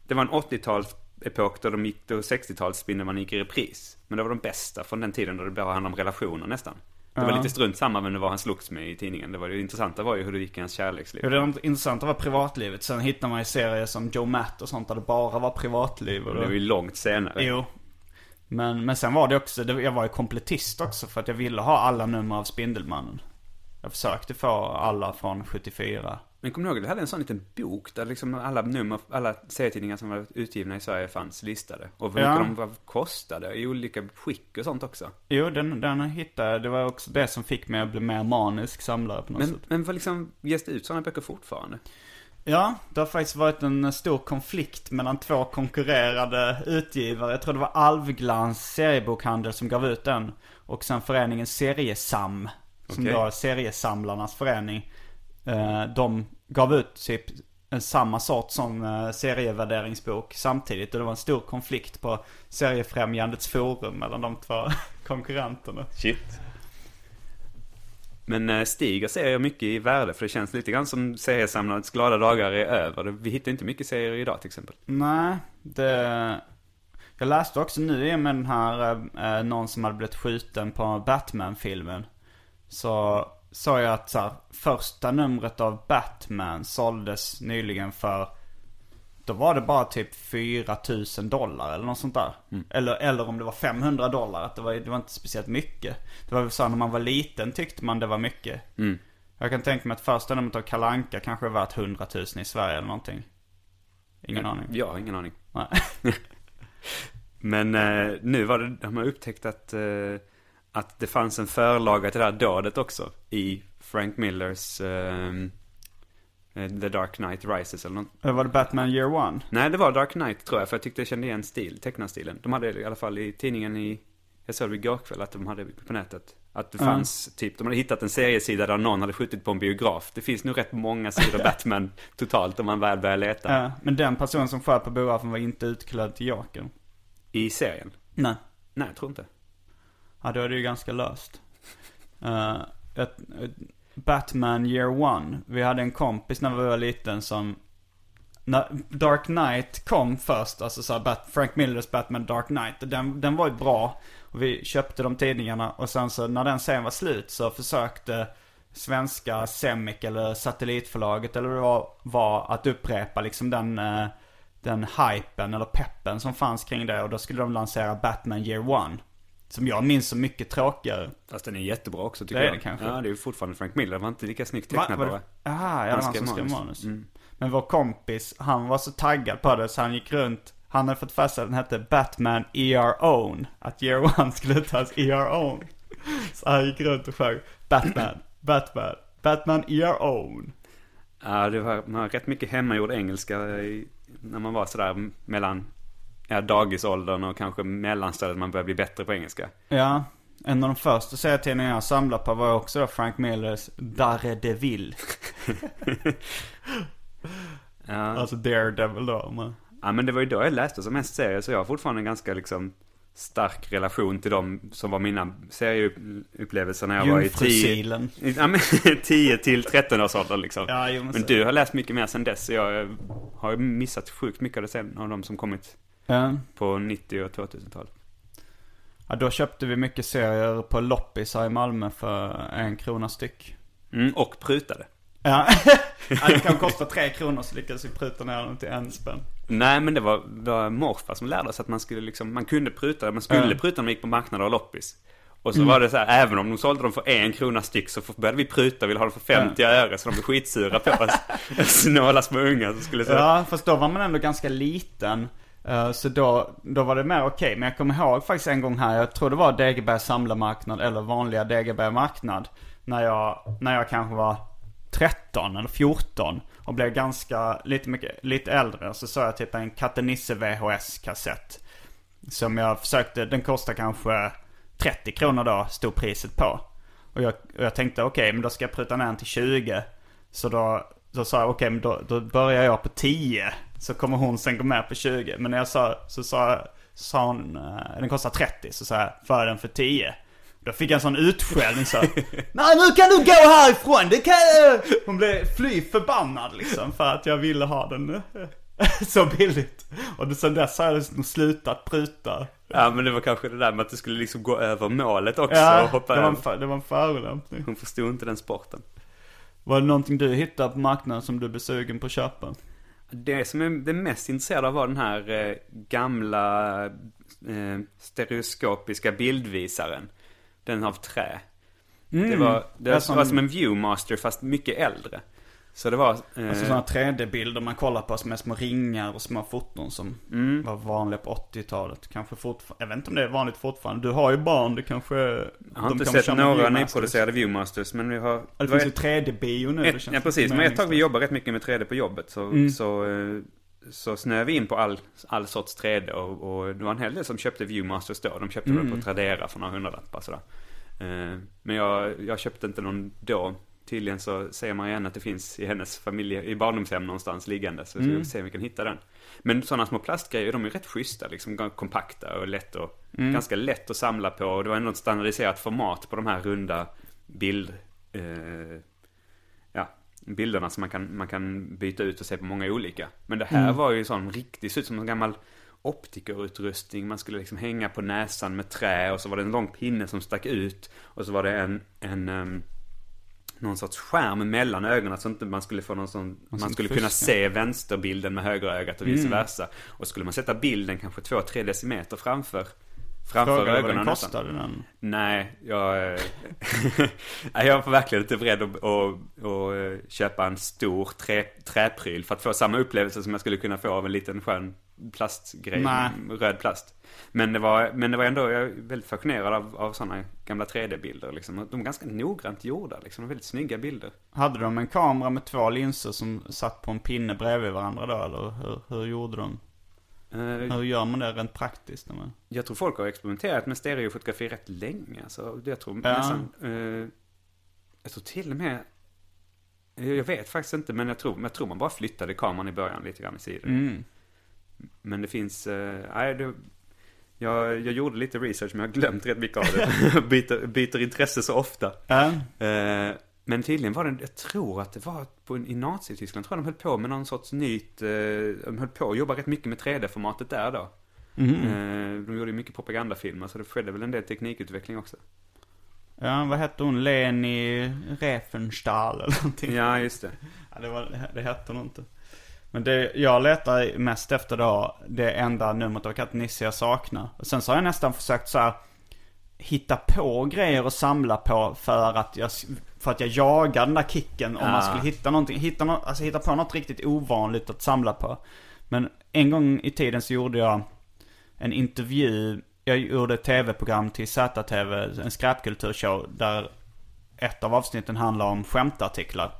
Det var en 80-talsepok då de gick, då 60-tals Spindelmannen gick i repris. Men det var de bästa från den tiden då det bara handlade om relationer nästan. Det var Ja. lite strunt samma vem det var han slogs med i tidningen. Det var det intressanta var ju hur det gick i hans kärleksliv. Jo, det intressanta var privatlivet. Sen hittar man ju serier som Joe Matt och sånt där det bara var privatliv. Och det var ju långt senare. Jo. Men, men sen var det också, det, jag var ju kompletist också för att jag ville ha alla nummer av Spindelmannen. Jag försökte få alla från 74. Men kommer du ihåg, du hade en sån liten bok där liksom alla nummer, alla serietidningar som var utgivna i Sverige fanns listade. Och hur Ja. mycket de var kostade i olika skick och sånt också. Jo, den, den hittade. Det var också det som fick mig att bli mer manisk samlare på något Men, sätt. men vad liksom, ges det ut sådana böcker fortfarande? Ja, det har faktiskt varit en stor konflikt mellan två konkurrerande utgivare. Jag tror det var Alvglans seriebokhandel som gav ut den. Och sen föreningen Seriesam. Som Okej. då är seriesamlarnas förening. Eh, De gav ut typ samma sort som eh, serievärderingsbok samtidigt. Och det var en stor konflikt på Seriefrämjandets forum mellan de två *laughs* konkurrenterna. Shit. Men eh, stiger serier mycket i värde? För det känns lite grann som seriesamlarets glada dagar är över. Vi hittar inte mycket serier idag till exempel. Nej, det... Jag läste också nu med den här, någon som hade blivit skjuten på Batman-filmen. Så sa jag att så här, första numret av Batman såldes nyligen för, då var det bara typ 4000 dollar eller något sånt där. Eller, eller om det var 500 dollar, att det var, det var inte speciellt mycket. Det var väl så när man var liten tyckte man det var mycket. Mm. Jag kan tänka mig att första numret av Kalanka kanske är värt 100 000 i Sverige eller någonting. Ingen aning. Jag har ingen aning. *laughs* Men eh, nu var det, de har upptäckt att, eh, att det fanns en förlaga till det här dådet också. I Frank Millers eh, eh, The Dark Knight Rises eller något. Eller var det Batman Year One? Nej, det var Dark Knight tror jag, för jag tyckte jag kände igen stil, tecknarstilen. De hade i alla fall i tidningen i, jag såg det igår kväll att de hade på nätet. Att det fanns, typ, de hade hittat en seriesida där någon hade skjutit på en biograf. Det finns nu rätt många sidor *laughs* Batman totalt om man väl börjar leta. Ja, men den personen som sköt på biografen var inte utklädd till Jokern. I serien? Nej. Nej, jag tror inte. Ja, då är det ju ganska löst. Uh, ett, ett, Batman Year One. Vi hade en kompis när vi var liten som när Dark Knight kom först, alltså så här, Bat- Frank Millers Batman Dark Knight. Den, den var ju bra. Och vi köpte de tidningarna och sen så när den serien var slut så försökte svenska Semic eller satellitförlaget eller vad det var, att upprepa liksom den, eh, den hypen eller peppen som fanns kring det. Och då skulle de lansera Batman Year One. Som jag minns så mycket tråkigare. Fast den är jättebra också tycker Det är jag. den kanske. Ja, det är ju fortfarande Frank Miller. Det var inte lika snyggt var bara. det? Aha, ja, det han skrev som skrev manus. Mm. Men vår kompis, han var så taggad på det så han gick runt. Han hade fått fast att den hette Batman ER Own. Att Year One skulle uttalas ER Own. Så han gick runt och sjöng Batman, Batman, Batman ER Own. Ja, det var, man har rätt mycket hemmagjord engelska i, när man var sådär mellan ja, dagisåldern och kanske mellanstadiet man börjar bli bättre på engelska. Ja, en av de första serietidningarna jag samlade på var också då Frank Millers Daredevil. *laughs* Ja. Alltså Daredevil då. Men... ja, men det var ju då jag läste som mest serier så jag har fortfarande en ganska liksom stark relation till dem som var mina serieupplevelser när jag var i 10 Jungfrusilen. ja, men *laughs* 10 till 13 års ålder liksom. Ja, men Men du har läst mycket mer sen dess så jag har missat sjukt mycket av det sen av de som kommit Ja. på 90 och 2000-talet. ja, då köpte vi mycket serier på loppis här i Malmö för en krona styck. Mm, och prutade. Ja, *laughs* ja det kan kosta tre kronor så lyckades vi pruta ner den till en spänn. Nej men det var, var morfar som lärde oss att man skulle liksom, man kunde pruta, man skulle Ja. pruta när man gick på marknader och loppis. Och så var det så här, även om de sålde dem för en krona styck så började vi pruta ville ha dem för 50 öre så de blev skitsura på oss. *laughs* Snåla små ungar som skulle säga. Ja, fast då var man ändå ganska liten. Eh, så då, då var det mer okej. Men jag kommer ihåg faktiskt en gång här, jag tror det var Degebergs samlarmarknad eller vanliga Degeberg marknad. När jag, när jag kanske var 13 eller 14 och blev ganska, lite, mycket, lite äldre. Så såg jag typ en Katte Nisse VHS-kassett. Som jag försökte, den kostade kanske 30 kronor då, stod priset på. Och jag, och jag tänkte okej, men då ska jag pruta ner den till 20. Så då, då sa jag okej, men då, då börjar jag på 10. Så kommer hon sen gå med på 20. Men när jag sa, så sa, sa hon, eh, den kostar 30. Så sa jag, för den för 10. Då fick jag en sån utskällning så. *laughs* Nej nu kan du gå härifrån, det kan Hon blev fly förbannad liksom för att jag ville ha den eh, *laughs* så billigt. Och sen dess har jag liksom slutat pruta. Ja men det var kanske det där med att det skulle liksom gå över målet också Ja, och hoppa det var, en, det var en förolämpning. Hon förstod inte den sporten. Var det någonting du hittade på marknaden som du blev sugen på att köpa? Det som är mest intresserad av var den här eh, gamla eh, stereoskopiska bildvisaren. Den av trä. Det var, det Det är som- var som en Viewmaster fast mycket äldre. Så det var... Eh, Alltså sådana 3D-bilder man kollar på som är små ringar och små foton som Mm. var vanliga på 80-talet. Kanske fortfarande, jag vet inte om det är vanligt fortfarande. Du har ju barn, det kanske... jag har inte sett några Viewmasters. nyproducerade Viewmasters men vi har... Ja, Det var finns ju ett- 3D-bio nu. det Ett, ja precis, men ett tag vi jobbade rätt mycket med 3D på jobbet så, Mm. så, eh, så snöade vi in på all, all sorts 3D och, och det var en hel del som köpte Viewmasters då. De köpte Mm. det på Tradera för några hundralappar sådär. Eh, Men jag, jag köpte inte någon då. Tydligen så säger Marianne att det finns i hennes familj, i barndomshem någonstans liggande. Så vi Mm. ska se om vi kan hitta den. Men sådana små plastgrejer, de är rätt schyssta liksom. Kompakta och lätt och, Mm. ganska lätt att samla på. Och det var ändå ett standardiserat format på de här runda bild... Eh, ja, bilderna som man kan, man kan byta ut och se på många olika. Men det här Mm. var ju sån riktigt, såg ut som en gammal optikerutrustning. Man skulle liksom hänga på näsan med trä och så var det en lång pinne som stack ut. Och så var det en, en ehm, någon sorts skärm mellan ögonen så inte man skulle få någon sån, man sån skulle kunna se vänsterbilden med högerögat och vice Mm. versa. Och skulle man sätta bilden kanske 2-3 decimeter framför, framför Frågade vad ögonen den nästan. kostade den. Nej, jag... eh, *laughs* jag var verkligen inte beredd att, att, att köpa en stor trä, träpryl för att få samma upplevelse som jag skulle kunna få av en liten skön plastgrej, Nej. röd plast. Men det var, men det var ändå, jag är väldigt fascinerad av, av sådana gamla 3D-bilder liksom. De är ganska noggrant gjorda liksom, väldigt snygga bilder. Hade de en kamera med två linser som satt på en pinne bredvid varandra då eller hur, hur gjorde de? Eh, Hur gör man det rent praktiskt? Jag tror folk har experimenterat med stereofotografi rätt länge. Så jag tror Ja. nästan... Eh, jag tror till och med... Jag vet faktiskt inte, men jag tror, jag tror man bara flyttade kameran i början lite grann i sidan. Mm. Men det finns... Eh, det, jag, jag gjorde lite research, men jag har glömt rätt mycket av det. *laughs* byter, byter intresse så ofta. Ja. Eh, Men tydligen var det, jag tror att det var på, i Nazityskland, tror jag de höll på med någon sorts nytt, eh, de höll på att jobba rätt mycket med 3D-formatet där då. Eh, de gjorde ju mycket propagandafilmer, så det skedde väl en del teknikutveckling också. Ja, vad hette hon? Leni Riefenstahl eller någonting? Ja, just det. Ja, det, var, det hette hon inte. Men det jag letar mest efter då, det enda numret av katten Nisse jag saknar. Och sen så har jag nästan försökt så här hitta på grejer att samla på för att jag, för att jag jagar den där kicken om Ah. man skulle hitta någonting, hitta, nå- alltså hitta på något riktigt ovanligt att samla på. Men en gång i tiden så gjorde jag en intervju, jag gjorde ett tv-program till ZTV, en skräpkulturshow där ett av avsnitten handlar om skämtartiklar.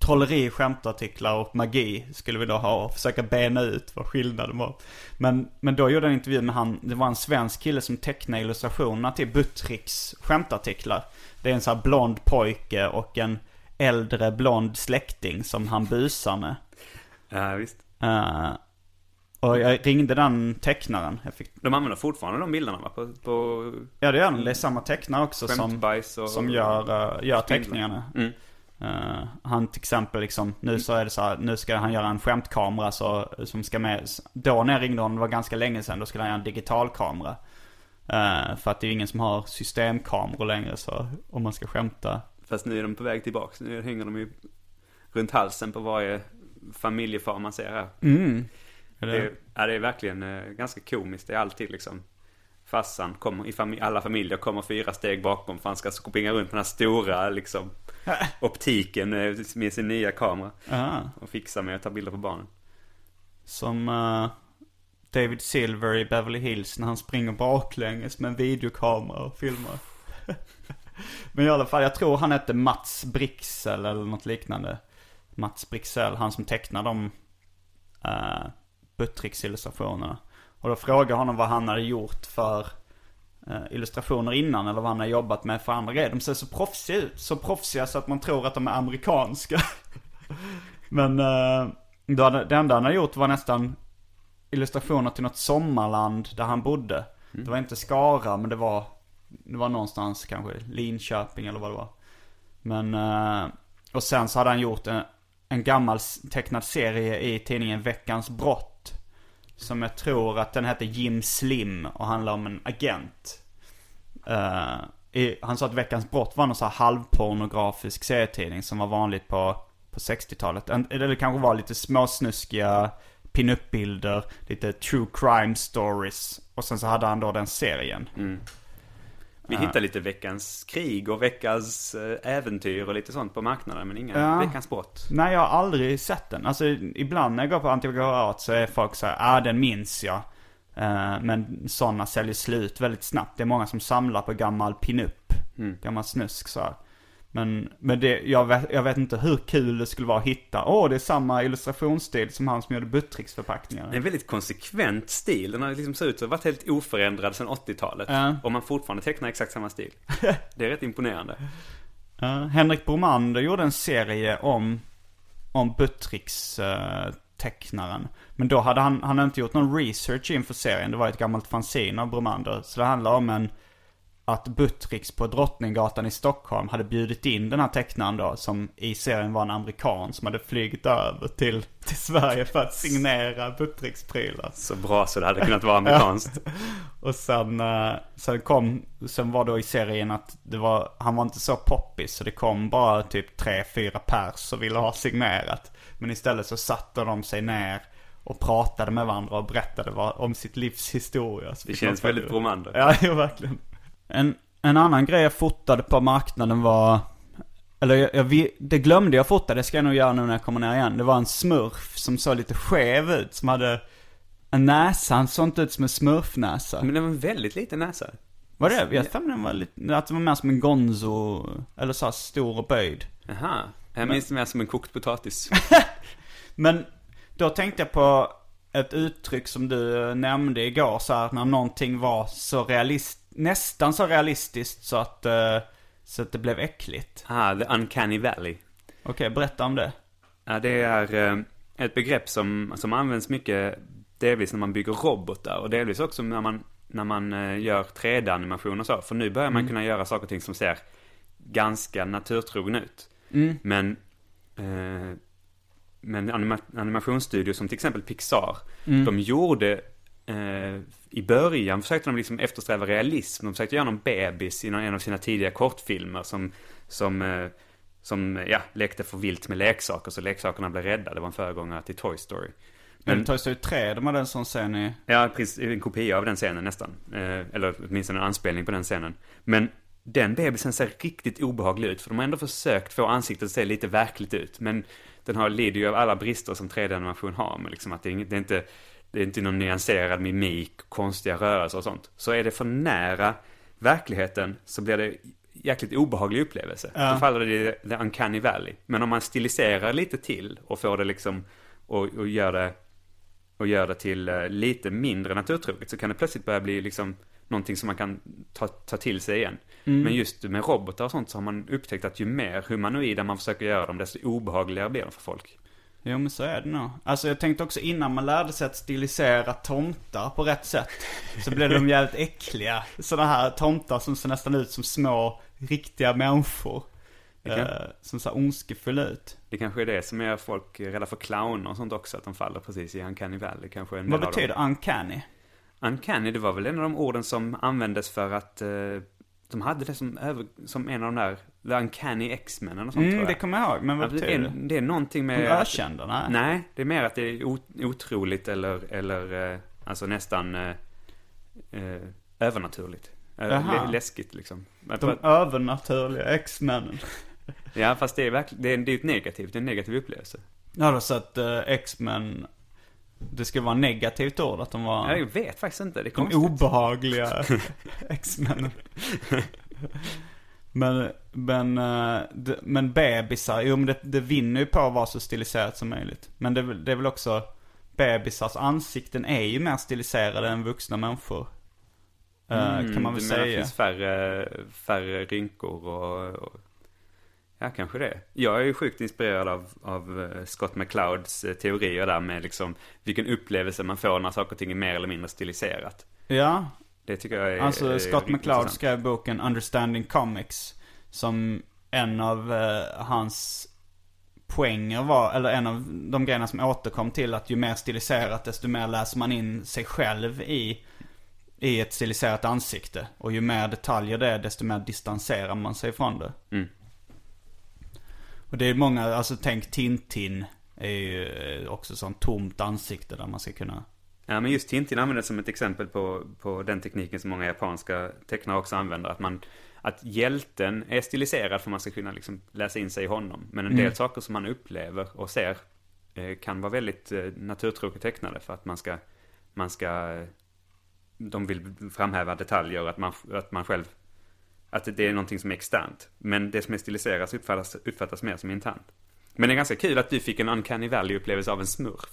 Trolleri, skämtartiklar och magi skulle vi då ha och försöka bena ut vad skillnaden var. Men, men då gjorde jag en intervju med han, det var en svensk kille som tecknade illustrationerna till Buttricks skämtartiklar. Det är en sån här blond pojke och en äldre blond släkting som han busar med. Ja, visst. Eh, och jag ringde den tecknaren. Jag fick, De använder fortfarande de bilderna va? På, på ja det gör han. Det är samma tecknare också som, och... som gör, eh, gör teckningarna. Mm. Eh, han till exempel liksom, nu så är det så här, nu ska han göra en skämtkamera så, som ska med. Då när jag ringde honom, det var ganska länge sedan, då skulle han göra en digitalkamera. Eh, för att det är ingen som har systemkameror längre så, om man ska skämta. Fast nu är de på väg tillbaks. Nu hänger de ju runt halsen på varje familjefar man ser här. Mm. Det det, är, ja, det är verkligen eh, ganska komiskt. Det är alltid liksom farsan kommer, i fami- alla familjer kommer fyra steg bakom för han ska springa runt med den här stora liksom *laughs* optiken eh, med sin nya kamera. Aha. Och fixa med att ta bilder på barnen. Som eh, David Silver i Beverly Hills när han springer baklänges med en videokamera och filmar. *laughs* Men i alla fall, jag tror han hette Mats Brixel eller något liknande. Mats Brixel, han som tecknar de uh, Buttricks-illustrationerna. Och då frågade jag honom vad han hade gjort för uh, illustrationer innan eller vad han har jobbat med för andra grejer. De ser så proffsiga ut. Så proffsiga så att man tror att de är amerikanska. *laughs* Men uh, det enda han hade gjort var nästan illustrationer till något sommarland där han bodde. Det var inte Skara men det var, det var någonstans kanske Linköping eller vad det var. Men, eh, och sen så hade han gjort en, en gammal tecknad serie i tidningen Veckans Brott. Som jag tror att den hette Jim Slim och handlar om en agent. Eh, i, han sa att Veckans Brott var någon så här halvpornografisk serietidning som var vanligt på, på 60-talet. En- Eller det kanske var lite småsnuskiga pinup-bilder, lite true crime stories. Och sen så hade han då den serien. Vi hittar lite veckans krig och veckans eh, äventyr och lite sånt på marknaden. Men inga Ja. veckans brott. Nej, jag har aldrig sett den. Alltså ibland när jag går på antikvariat så är folk så här, ah den minns jag. Eh, men sådana säljer slut väldigt snabbt. Det är många som samlar på gammal pinup. Gammal snusk så här. Men, men det, jag, vet, jag vet inte hur kul det skulle vara att hitta, åh det är samma illustrationsstil som han som gjorde Buttricks förpackningar. Det är en väldigt konsekvent stil. Den har liksom sett ut att ha varit helt oförändrad sedan 80-talet. Ja. Och man fortfarande tecknar exakt samma stil. *laughs* Det är rätt imponerande. Ja, Henrik Bromander gjorde en serie om, om Buttricks eh, tecknaren. Men då hade han, han hade inte gjort någon research inför serien. Det var ett gammalt fanzine av Bromander. Så det handlar om en, att Buttricks på Drottninggatan i Stockholm hade bjudit in den här tecknaren då, som i serien var en amerikan som hade flygit över till, till Sverige för att signera Buttricks-prylar. Så bra så det hade kunnat vara *laughs* amerikanskt. Och sen, eh, sen kom, sen var då i serien att det var, han var inte så poppis så det kom bara typ tre, fyra pers och ville ha signerat. Men istället så satte de sig ner och pratade med varandra och berättade vad, om sitt livs historia. Det känns väldigt Bromander. Ja, *laughs* ja, verkligen. En, en annan grej jag fotade på marknaden var, eller jag, jag, det glömde jag fota, det ska jag nog göra nu när jag kommer ner igen. Det var en smurf som såg lite skev ut, som hade en näsa, han såg inte ut som en smurfnäsa. Men det var en väldigt liten näsa. Var det? Jag för den var lite, att det var mer som en gonzo, eller så stor och böjd. Jaha. Jag minns det mer som en kokt potatis. *laughs* Men då tänkte jag på ett uttryck som du nämnde igår så här, när någonting var så realist, nästan så realistiskt så att, eh, så att det blev äckligt. Ah, the uncanny valley. Okej, berätta om det. Ja, det är eh, ett begrepp som, som används mycket delvis när man bygger robotar och delvis också när man, när man eh, gör 3D-animation och så. För nu börjar man kunna göra saker och ting som ser ganska naturtrogna ut. Mm. Men, eh, men anima animationsstudios som till exempel Pixar, Mm. de gjorde eh, i början försökte de liksom eftersträva realism. De försökte göra någon bebis i någon, en av sina tidiga kortfilmer som, som, eh, som ja, lekte för vilt med leksaker så leksakerna blev rädda. Det var en föregångare till Toy Story. Men Men, Toy Story 3, de hade en sån scen i... ja, precis, en kopia av den scenen nästan. Eh, eller åtminstone en anspelning på den scenen. Men den bebisen ser riktigt obehaglig ut. För de har ändå försökt få ansiktet att se lite verkligt ut. Men den har, lider ju av alla brister som 3D-animation har. Men liksom att det är, det är inte, det är inte någon nyanserad mimik, konstiga rörelser och sånt. Så är det för nära verkligheten så blir det jäkligt obehaglig upplevelse. Ja. Då faller det i the uncanny valley. Men om man stiliserar lite till och får det liksom och, och gör det och gör det till eh, lite mindre naturtroget så kan det plötsligt börja bli liksom någonting som man kan ta, ta till sig igen. Men just med robotar och sånt så har man upptäckt att ju mer humanoida man försöker göra dem desto obehagligare blir de för folk. Jo men så är det nog. Alltså jag tänkte också innan man lärde sig att stilisera tomtar på rätt sätt. Så blev de jävligt äckliga. Sådana här tomtar som ser nästan ut som små, riktiga människor. Kan- Eh, som ser ondskefulla ut. Det kanske är det som gör folk rädda för clowner och sånt också, att de faller precis i uncanny valley kanske. En Vad betyder uncanny? Uncanny, det var väl en av de orden som användes för att eh, de hade det som, över, som en av de där, the uncanny X-Men och sånt tror Mm, jag. det kommer jag ihåg. Men vad Ja, det, betyder är, det? det är någonting De med... att- ökända? Nej. Nej, det är mer att det är otroligt eller, eller eh, alltså nästan eh, eh, övernaturligt. Eh, Jaha. lä- läskigt liksom. De övernaturliga X-männen. Ja, fast det är verkligen, det är, det är ett negativt, det är en negativ upplevelse. Ja, då så att uh, X-Men, det skulle vara negativt ord att de var Jag vet faktiskt inte, det är de konstigt. obehagliga *laughs* X-männen. men, men, eh, men bebisar, jo men det, det vinner ju på att vara så stiliserat som möjligt. Men det, det är väl också, bebisars ansikten är ju mer stiliserade än vuxna människor. Eh, kan man väl Mm, du menar Det säga. finns färre, färre rynkor och, och... Ja, kanske det. Jag är ju sjukt inspirerad av, av eh, Scott McClouds eh, teorier där med liksom vilken upplevelse man får när saker och ting är mer eller mindre stiliserat. Ja, Det tycker jag är är Alltså Scott riktigt McCloud skrev boken Understanding Comics. Som en av eh, hans poänger var, eller en av de grejerna som återkom till att ju mer stiliserat desto mer läser man in sig själv i, i ett stiliserat ansikte. Och ju mer detaljer det är desto mer distanserar man sig från det. Mm. Och det är många, alltså tänk Tintin är ju eh, också sånt tomt ansikte där man ska kunna Ja, men just Tintin använder som ett exempel på, på den tekniken som många japanska tecknare också använder. Att, man, att hjälten är stiliserad för att man ska kunna liksom läsa in sig i honom. Men en del saker som man upplever och ser eh, kan vara väldigt eh, naturtråkigt tecknade för att man ska, man ska, de vill framhäva detaljer att man, att man själv, att det är någonting som är externt. Men det som är stiliserat uppfattas, uppfattas mer som internt. Men det är ganska kul att du fick en uncanny valley-upplevelse av en smurf.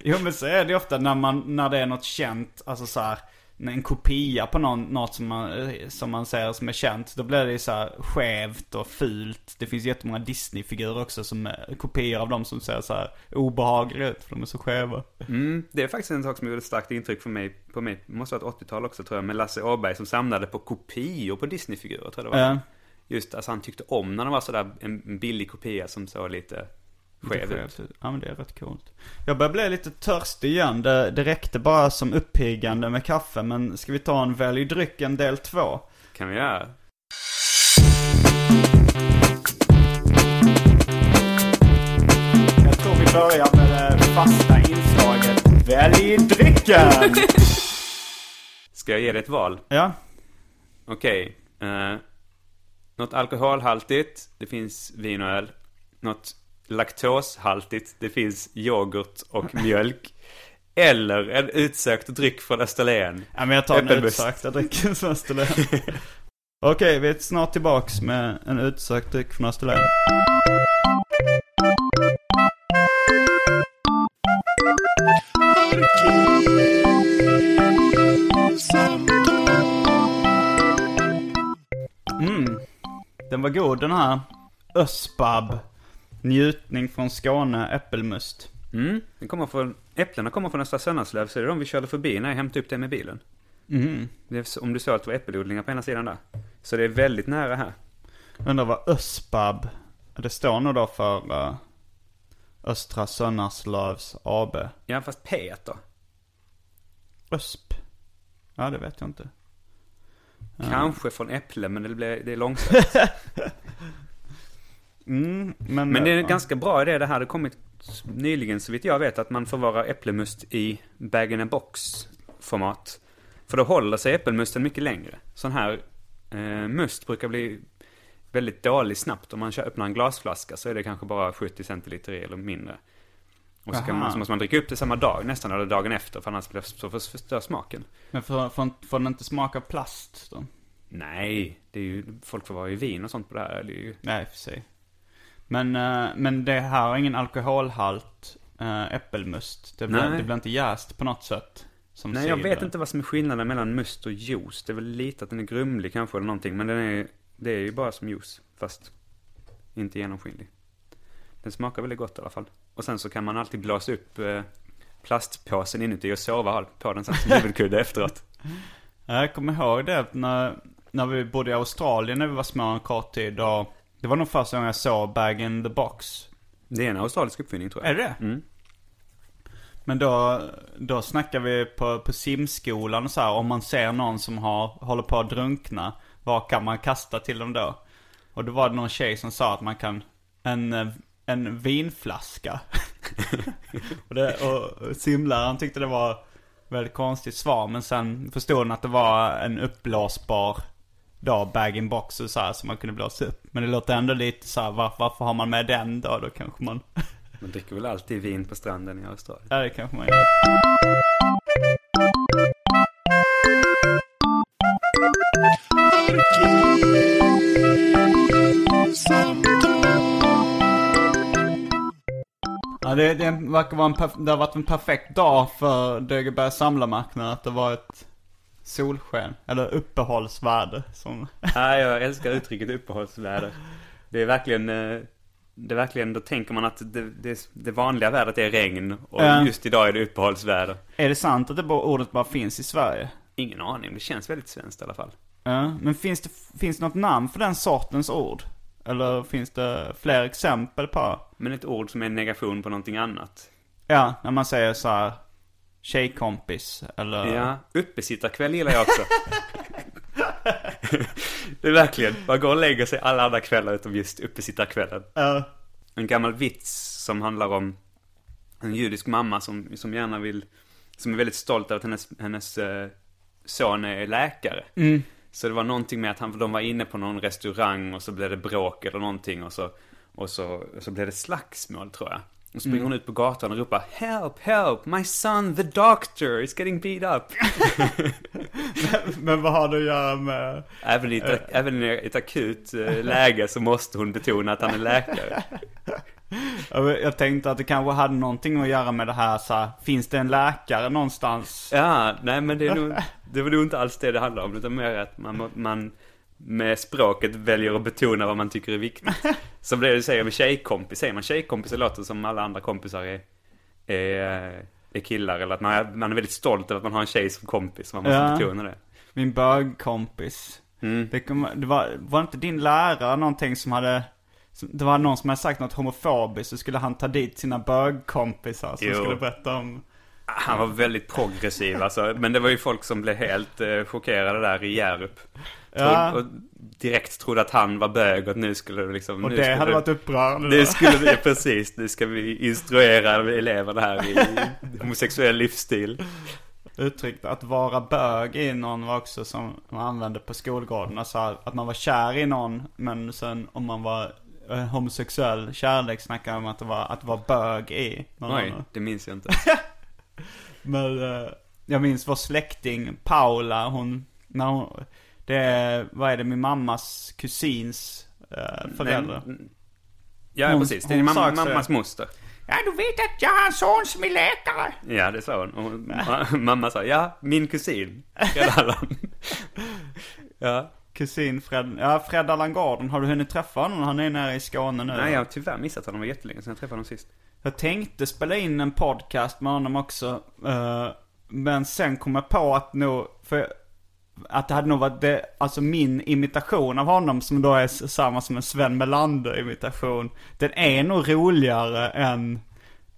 *laughs* Jo men så är det ju ofta när man, när det är något känt, alltså så här, en kopia på någon, något som man, eh, som man ser som är känt. Då blir det ju så här skevt och fult. Det finns jättemånga Disney-figurer också som är kopior av dem som ser så här obehagliga ut för de är så skeva. Mm, det är faktiskt en sak som gjorde ett starkt intryck för mig, på mig, måste ha varit 80-tal också tror jag, med Lasse Åberg som samlade på kopior på Disney-figurer tror jag det var. Ja. Just, alltså han tyckte om när de var sådär en billig kopia som såg lite skev ut. skevt. Ja men det är rätt coolt. Jag börjar bli lite törstig igen. Det, det räckte bara som uppiggande med kaffe. Men ska vi ta en välj drycken del två? Kan vi göra? Jag tror vi börjar med det fasta inslaget Välj drycken! *laughs* Ska jag ge dig ett val? ja. Okej. eh, något alkoholhaltigt, det finns vin och öl. Något laktoshaltigt, det finns yoghurt och mjölk. Eller en utsökt dryck från Österlen. Ja men jag tar den Äppelmust. utsökta drycken från Österlen. *laughs* Okej, vi är snart tillbaks med en utsökt dryck från Österlen. Mm. Den var god den här. Öspab. Njutning från Skåne, äppelmust. Mm, den kommer från, äpplena kommer från Östra Sönnerslöv, så det är de vi körde förbi när jag hämtade upp det med bilen. Mm. Är, om du såg att det var äppelodlingar på ena sidan där. Så det är väldigt nära här. Undrar vad ÖSPAB, det står nog då för uh, Östra Sönnerslövs AB. Ja, fast P då. ÖSP? Ja, det vet jag inte. Kanske från Äpple, men det, blir, det är långsamt. *laughs* Mm, men, Men det är en ja. ganska bra idé det här. Det har kommit nyligen, så vitt jag vet, att man förvarar äppelmust i bag-in-a-box-format. För då håller sig äppelmusten mycket längre. Sån här eh, must brukar bli väldigt dålig snabbt. Om man öppnar en glasflaska så är det kanske bara 70 centiliter i eller mindre. Och så, man, så måste man dricka upp det samma dag nästan, eller dagen efter, för annars så för- förstör smaken. Men får, får, får den inte smaka plast då? Nej, det är ju, folk förvarar ju vin och sånt på det här. Det är ju, Nej, för sig. Men, eh, men det här har ingen alkoholhalt, äh, äppelmust. Det blir, det blir inte jäst på något sätt. Som Nej, jag vet inte vad som är skillnaden mellan must och juice. Det är väl lite att den är grumlig kanske eller någonting. Men den är, det är ju bara som juice, fast inte genomskinlig. Den smakar väldigt gott i alla fall. Och sen så kan man alltid blåsa upp eh, plastpåsen inuti och sova på den sen som huvudkudde efteråt. *laughs* Ja, Jag kommer ihåg det när, när vi bodde i Australien när vi var små en kort tid. Och det var nog första gången jag såg Bag in the Box. Det är en australisk uppfinning tror jag. Är det Mm. Men då, då snackar vi på, på simskolan och så här, om man ser någon som har, håller på att drunkna, vad kan man kasta till dem då? Och då var det någon tjej som sa att man kan, en, en vinflaska. *laughs* och, det, och simläraren tyckte det var väldigt konstigt svar, men sen förstod hon att det var en uppblåsbar då, bag-in-box och så här, som man kunde blåsa upp. Men det låter ändå lite så här, var, varför har man med den då? Då kanske man, *laughs* Man dricker väl alltid vin på stranden i Australien. ja det kanske man gör. Ja, det, det verkar vara en, perf- det har varit en perfekt dag för Dögebergs samlarmarknad. Att det var ett solsken, eller uppehållsvärde som... Nej, jag älskar uttrycket uppehållsväder. Det är verkligen, eh, det är verkligen, då tänker man att det, det, det vanliga vädret är regn och Ja. just idag är det uppehållsväder. Är det sant att det bara, ordet bara finns i Sverige? Ingen aning, det känns väldigt svenskt i alla fall. Ja, men finns det, finns det något namn för den sortens ord? Eller finns det fler exempel på? Men ett ord som är en negation på någonting annat. Ja, när man säger så här tjejkompis eller... Ja, uppesittarkväll gillar jag också. *laughs* det är verkligen, man går och lägger sig alla andra kvällar utom just uppesittarkvällen. Ja. En gammal vits som handlar om en judisk mamma som, som gärna vill, som är väldigt stolt över att hennes, hennes eh, son är läkare. Mm. Så det var någonting med att han, de var inne på någon restaurang och så blev det bråk eller någonting och så, och så, och så blev det slagsmål tror jag. Och springer hon ut på gatan och ropar Help, help, my son the doctor is getting beat up. *laughs* *laughs* Men vad har det att göra med... även, i ett, även i ett akut eh, läge så måste hon betona att han är läkare. *laughs* Jag jag tänkte att det kanske hade någonting att göra med det här så här, finns det en läkare någonstans? Ja, nej men det är nog, det var nog inte alls det det handlar om. Utan mer att man, man med språket väljer att betona vad man tycker är viktigt. *laughs* Som det du säger med tjejkompis. Säger man tjejkompis så låter det som alla andra kompisar är, är, är killar. Eller att man är, man är väldigt stolt över att man har en tjej som kompis. Man måste Ja. betona det. Min bögkompis. Mm. Det, det var, var inte din lärare någonting som hade... Det var någon som hade sagt något homofobiskt så skulle han ta dit sina bögkompisar som Jo. skulle berätta om... Han var väldigt progressiv alltså. Men det var ju folk som blev helt eh, chockerade där i Hjärup. Ja. Och direkt trodde att han var bög och nu skulle det liksom... Och nu det skulle hade varit upprörande då. skulle vi, precis. Nu ska vi instruera eleverna här i homosexuell livsstil. Uttryckt att vara bög i någon var också som man använde på skolgården. Alltså att man var kär i någon men sen om man var eh, homosexuell kärlek snackade man om att det var att vara bög i någon Oj, annan. det minns jag inte. *laughs* Men eh, jag minns vår släkting Paula, hon, när hon, det är, vad är det, min mammas kusins eh, föräldrar. Nej, Ja, Hon- precis. Det är mamma, mammas moster. Ja, du vet att jag har en son som är läkare. Ja, det sa hon. Hon ma- *laughs* mamma sa, ja, min kusin. Fred *laughs* Allan. ja. Kusin Fred, ja Fred Allan Gordon, har du hunnit träffa honom? Han är nere i Skåne nu. Nej, jag har tyvärr missat honom. Det var jättelänge sedan jag träffade honom sist. Jag tänkte spela in en podcast med honom också. eh, men sen kom jag på att nog, för att det hade nog varit det, alltså min imitation av honom som då är samma som en Sven Melander imitation. Den är nog roligare än,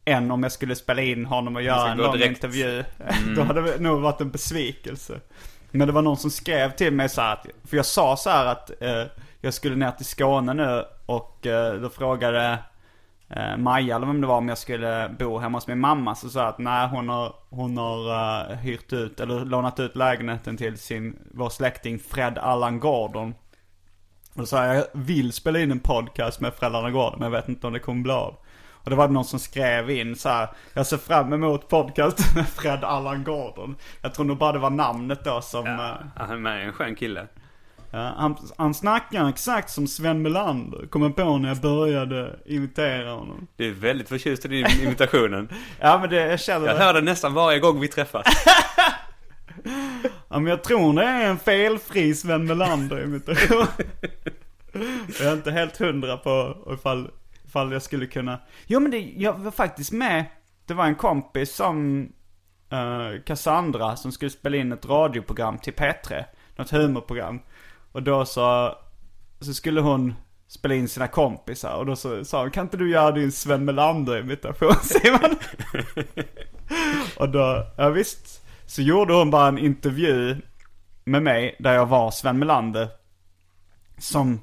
än om jag skulle spela in honom och göra en lång direkt. intervju. *laughs* Då hade det nog varit en besvikelse. Men det var någon som skrev till mig så att, för jag sa så här att eh, jag skulle ner till Skåne nu och eh, då frågade eh, Maja eller vem det var om jag skulle bo hemma hos min mamma. Så sa jag att nej hon har, hon har eh, hyrt ut eller lånat ut lägenheten till sin, vår släkting Fred Allan Gordon. Och då sa jag, jag vill spela in en podcast med Fred Allan Gordon men jag vet inte om det kommer bli av. Och det var någon som skrev in så här, jag ser fram emot podcast med Fred Allan Gordon. Jag tror nog bara det var namnet då som... eh, Ja, han är en skön kille. Ja, han, han snackar exakt som Sven Melander, kom jag på när jag började imitera honom. Du är väldigt förtjust i din imitationen. *laughs* Ja men det, jag känner Jag hör den nästan varje gång vi träffas. *laughs* Ja men jag tror det är en felfri Sven Melander imitation. *laughs* jag är inte helt hundra på ifall, ifall jag skulle kunna. Jo men det, jag var faktiskt med. Det var en kompis som uh, Cassandra som skulle spela in ett radioprogram till P3. Något humorprogram. Och då så, så skulle hon spela in sina kompisar. Och då så sa hon, kan inte du göra din Sven Melander imitation *laughs* Simon? *laughs* och då, ja visst. Så gjorde hon bara en intervju med mig där jag var Sven Melander. Som,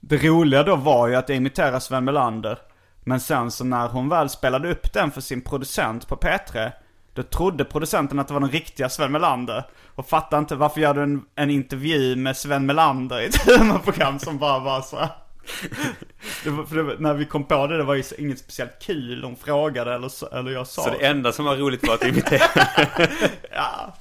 det roliga då var ju att jag imiterade Sven Melander. Men sen så när hon väl spelade upp den för sin producent på P3. Då trodde producenten att det var den riktiga Sven Melander. Och fattade inte varför gör du en, en intervju med Sven Melander i ett *laughs* humorprogram som bara var så här. *laughs* det var, det, var- när vi kom på det, det var ju inget speciellt kul. Hon frågade eller, eller jag sa. Så det enda som var roligt var att imitera. *laughs* Ja.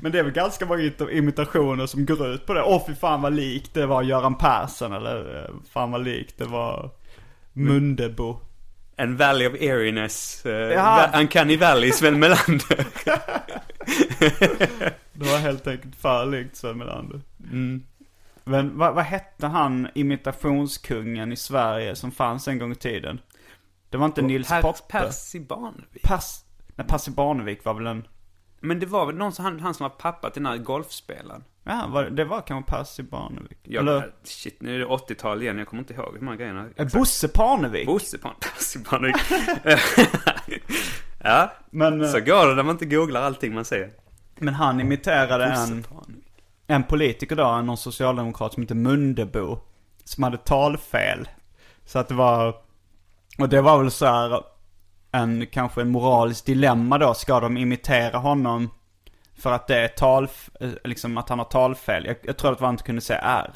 Men det är väl ganska många ita- imitationer som går ut på det. Åh fy fan vad likt det var Göran Persson eller eh, fan vad likt det var Mundebo. En Valley of Eeriness. Uh, Ja. Uncanny Valley, Sven Melander. *laughs* Det var helt enkelt för likt Sven Melander. Mm. Men vad, vad hette han imitationskungen i Sverige som fanns en gång i tiden? Det var inte Nils Per, Poppe. Percy Barnevik. Pass, nej, Percy Barnevik var väl en... Men det var väl någon han, han som var pappa till den här golfspelaren. Ja, var, det var kanske Percy Barnevik. Jag, Eller Shit, nu är det 80-tal igen. Jag kommer inte ihåg hur många grejerna. eh, Bosse Parnevik. Bosse Pan- *laughs* Percy Barnevik. *laughs* ja, Men, eh, så går det när man inte googlar allting man ser. men han imiterade en... Parnevik. en politiker då, någon socialdemokrat som heter Mundebo. Som hade talfel. Så att det var, och det var väl så här en, kanske en moralisk dilemma då. Ska de imitera honom för att det är tal, eh, liksom att han har talfel? Jag, jag tror att han inte kunde säga R.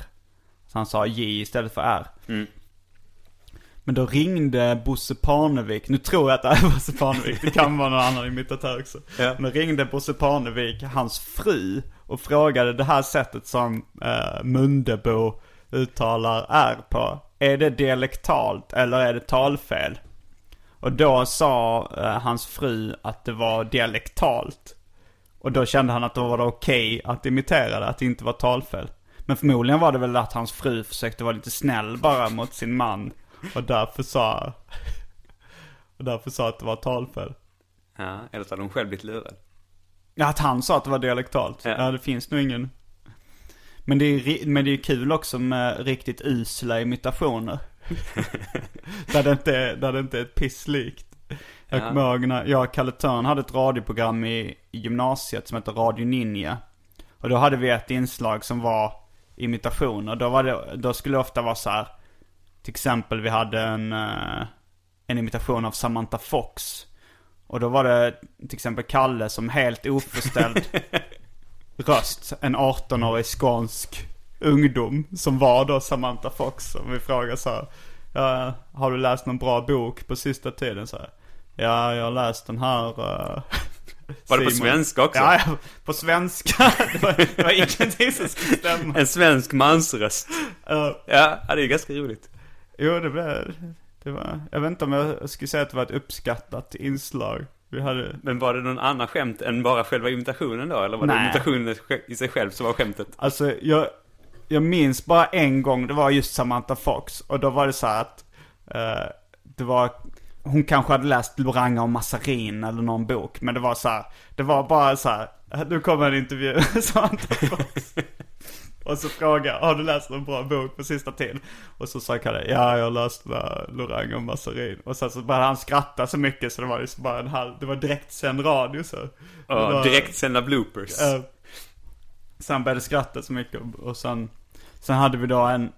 Så han sa J istället för R. Mm. Men då ringde Bosse Parnevik, nu tror jag att det är Bosse Parnevik, det kan vara någon annan imitatör också. Ja. Men ringde Bosse Parnevik hans fru och frågade det här sättet som eh, Mundebo uttalar R på. Är det dialektalt eller är det talfel? Och då sa eh, hans fru att det var dialektalt. Och då kände han att då var det okej att imitera det, att det inte var talfel. Men förmodligen var det väl att hans fru försökte vara lite snäll bara mot sin man. Och därför sa, och därför sa att det var talfel. Ja, eller så hade hon själv blivit lurad. Ja, att han sa att det var dialektalt. Ja. Ja, det finns nog ingen. Men det är men det är kul också med riktigt usla imitationer. *laughs* där, det inte, är- där det inte är ett piss likt. Jag Ja. kommer ihåg när jag och Kalle Törn hade ett radioprogram i, i gymnasiet som hette Radio Ninja. Och då hade vi ett inslag som var imitationer. Då, var det, då skulle det ofta vara så här. Till exempel vi hade en, eh, en imitation av Samantha Fox. Och då var det till exempel Kalle som helt oförställd *laughs* röst, en 18-årig skånsk ungdom som var då Samantha Fox. Och vi frågade så här, har du läst någon bra bok på sista tiden? Så här, ja, jag har läst den här. eh, Var det på Simon." svenska också? Ja, ja, på svenska. *laughs* Det var, det var ingenting som skulle stämma. En svensk mansröst. Eh, Ja, det är ganska roligt. jo, det blev, det var, jag vet inte om jag skulle säga att det var ett uppskattat inslag. Vi hade, Men var det någon annan skämt än bara själva imitationen då? Eller var det Nej. imitationen i sig själv som var skämtet? Alltså jag, jag minns bara en gång, det var just Samantha Fox. Och då var det så här att eh, det var, hon kanske hade läst Loranga och Massarin eller någon bok. Men det var så här, det var bara så här, nu kommer en intervju *laughs* Fox. Och så frågade har du läst någon bra bok på sista tiden? Och så sa Kalle, ja jag har läst Lorang och Massarin. Och sen så började han skratta så mycket så det var liksom bara en halv, det var direktsänd radio så. Ja, direktsända bloopers. Så han började skratta så mycket och sen, sen hade vi då en,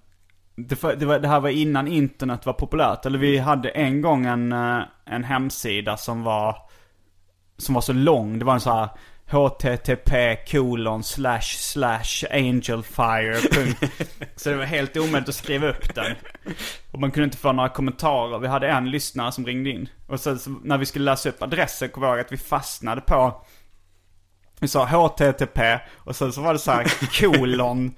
det, var, det, var, det här var innan internet var populärt. Eller vi hade en gång en, eh, en hemsida som var, som var så lång. Det var en så här http kolon slash slash angelfire. *laughs* så det var helt omöjligt att skriva upp den. Och man kunde inte få några kommentarer. Vi hade en lyssnare som ringde in. Och sen när vi skulle läsa upp adressen kom jag ihåg att vi fastnade på vi sa HTTP och sen så var det så här *laughs* kolon.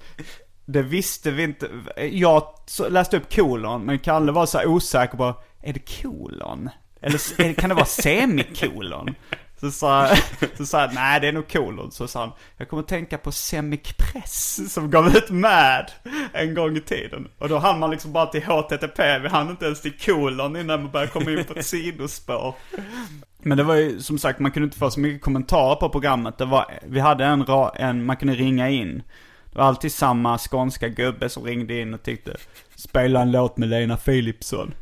Det visste vi inte. Jag läste upp kolon men Kalle var så här osäker på, är det kolon? Eller kan det vara semikolon? Så sa, *laughs* så sa jag, nej det är nog kolon. Så sa han, jag kommer tänka på Semic Press som gav ut Mad en gång i tiden. Och då hann man liksom bara till HTTP, vi hann inte ens till kolon innan man började komma in på ett sidospår. Men det var ju som sagt, man kunde inte få så mycket kommentarer på programmet. Det var, vi hade en, en man kunde ringa in. Det var alltid samma skånska gubbe som ringde in och tyckte, spela en låt med Lena Philipsson.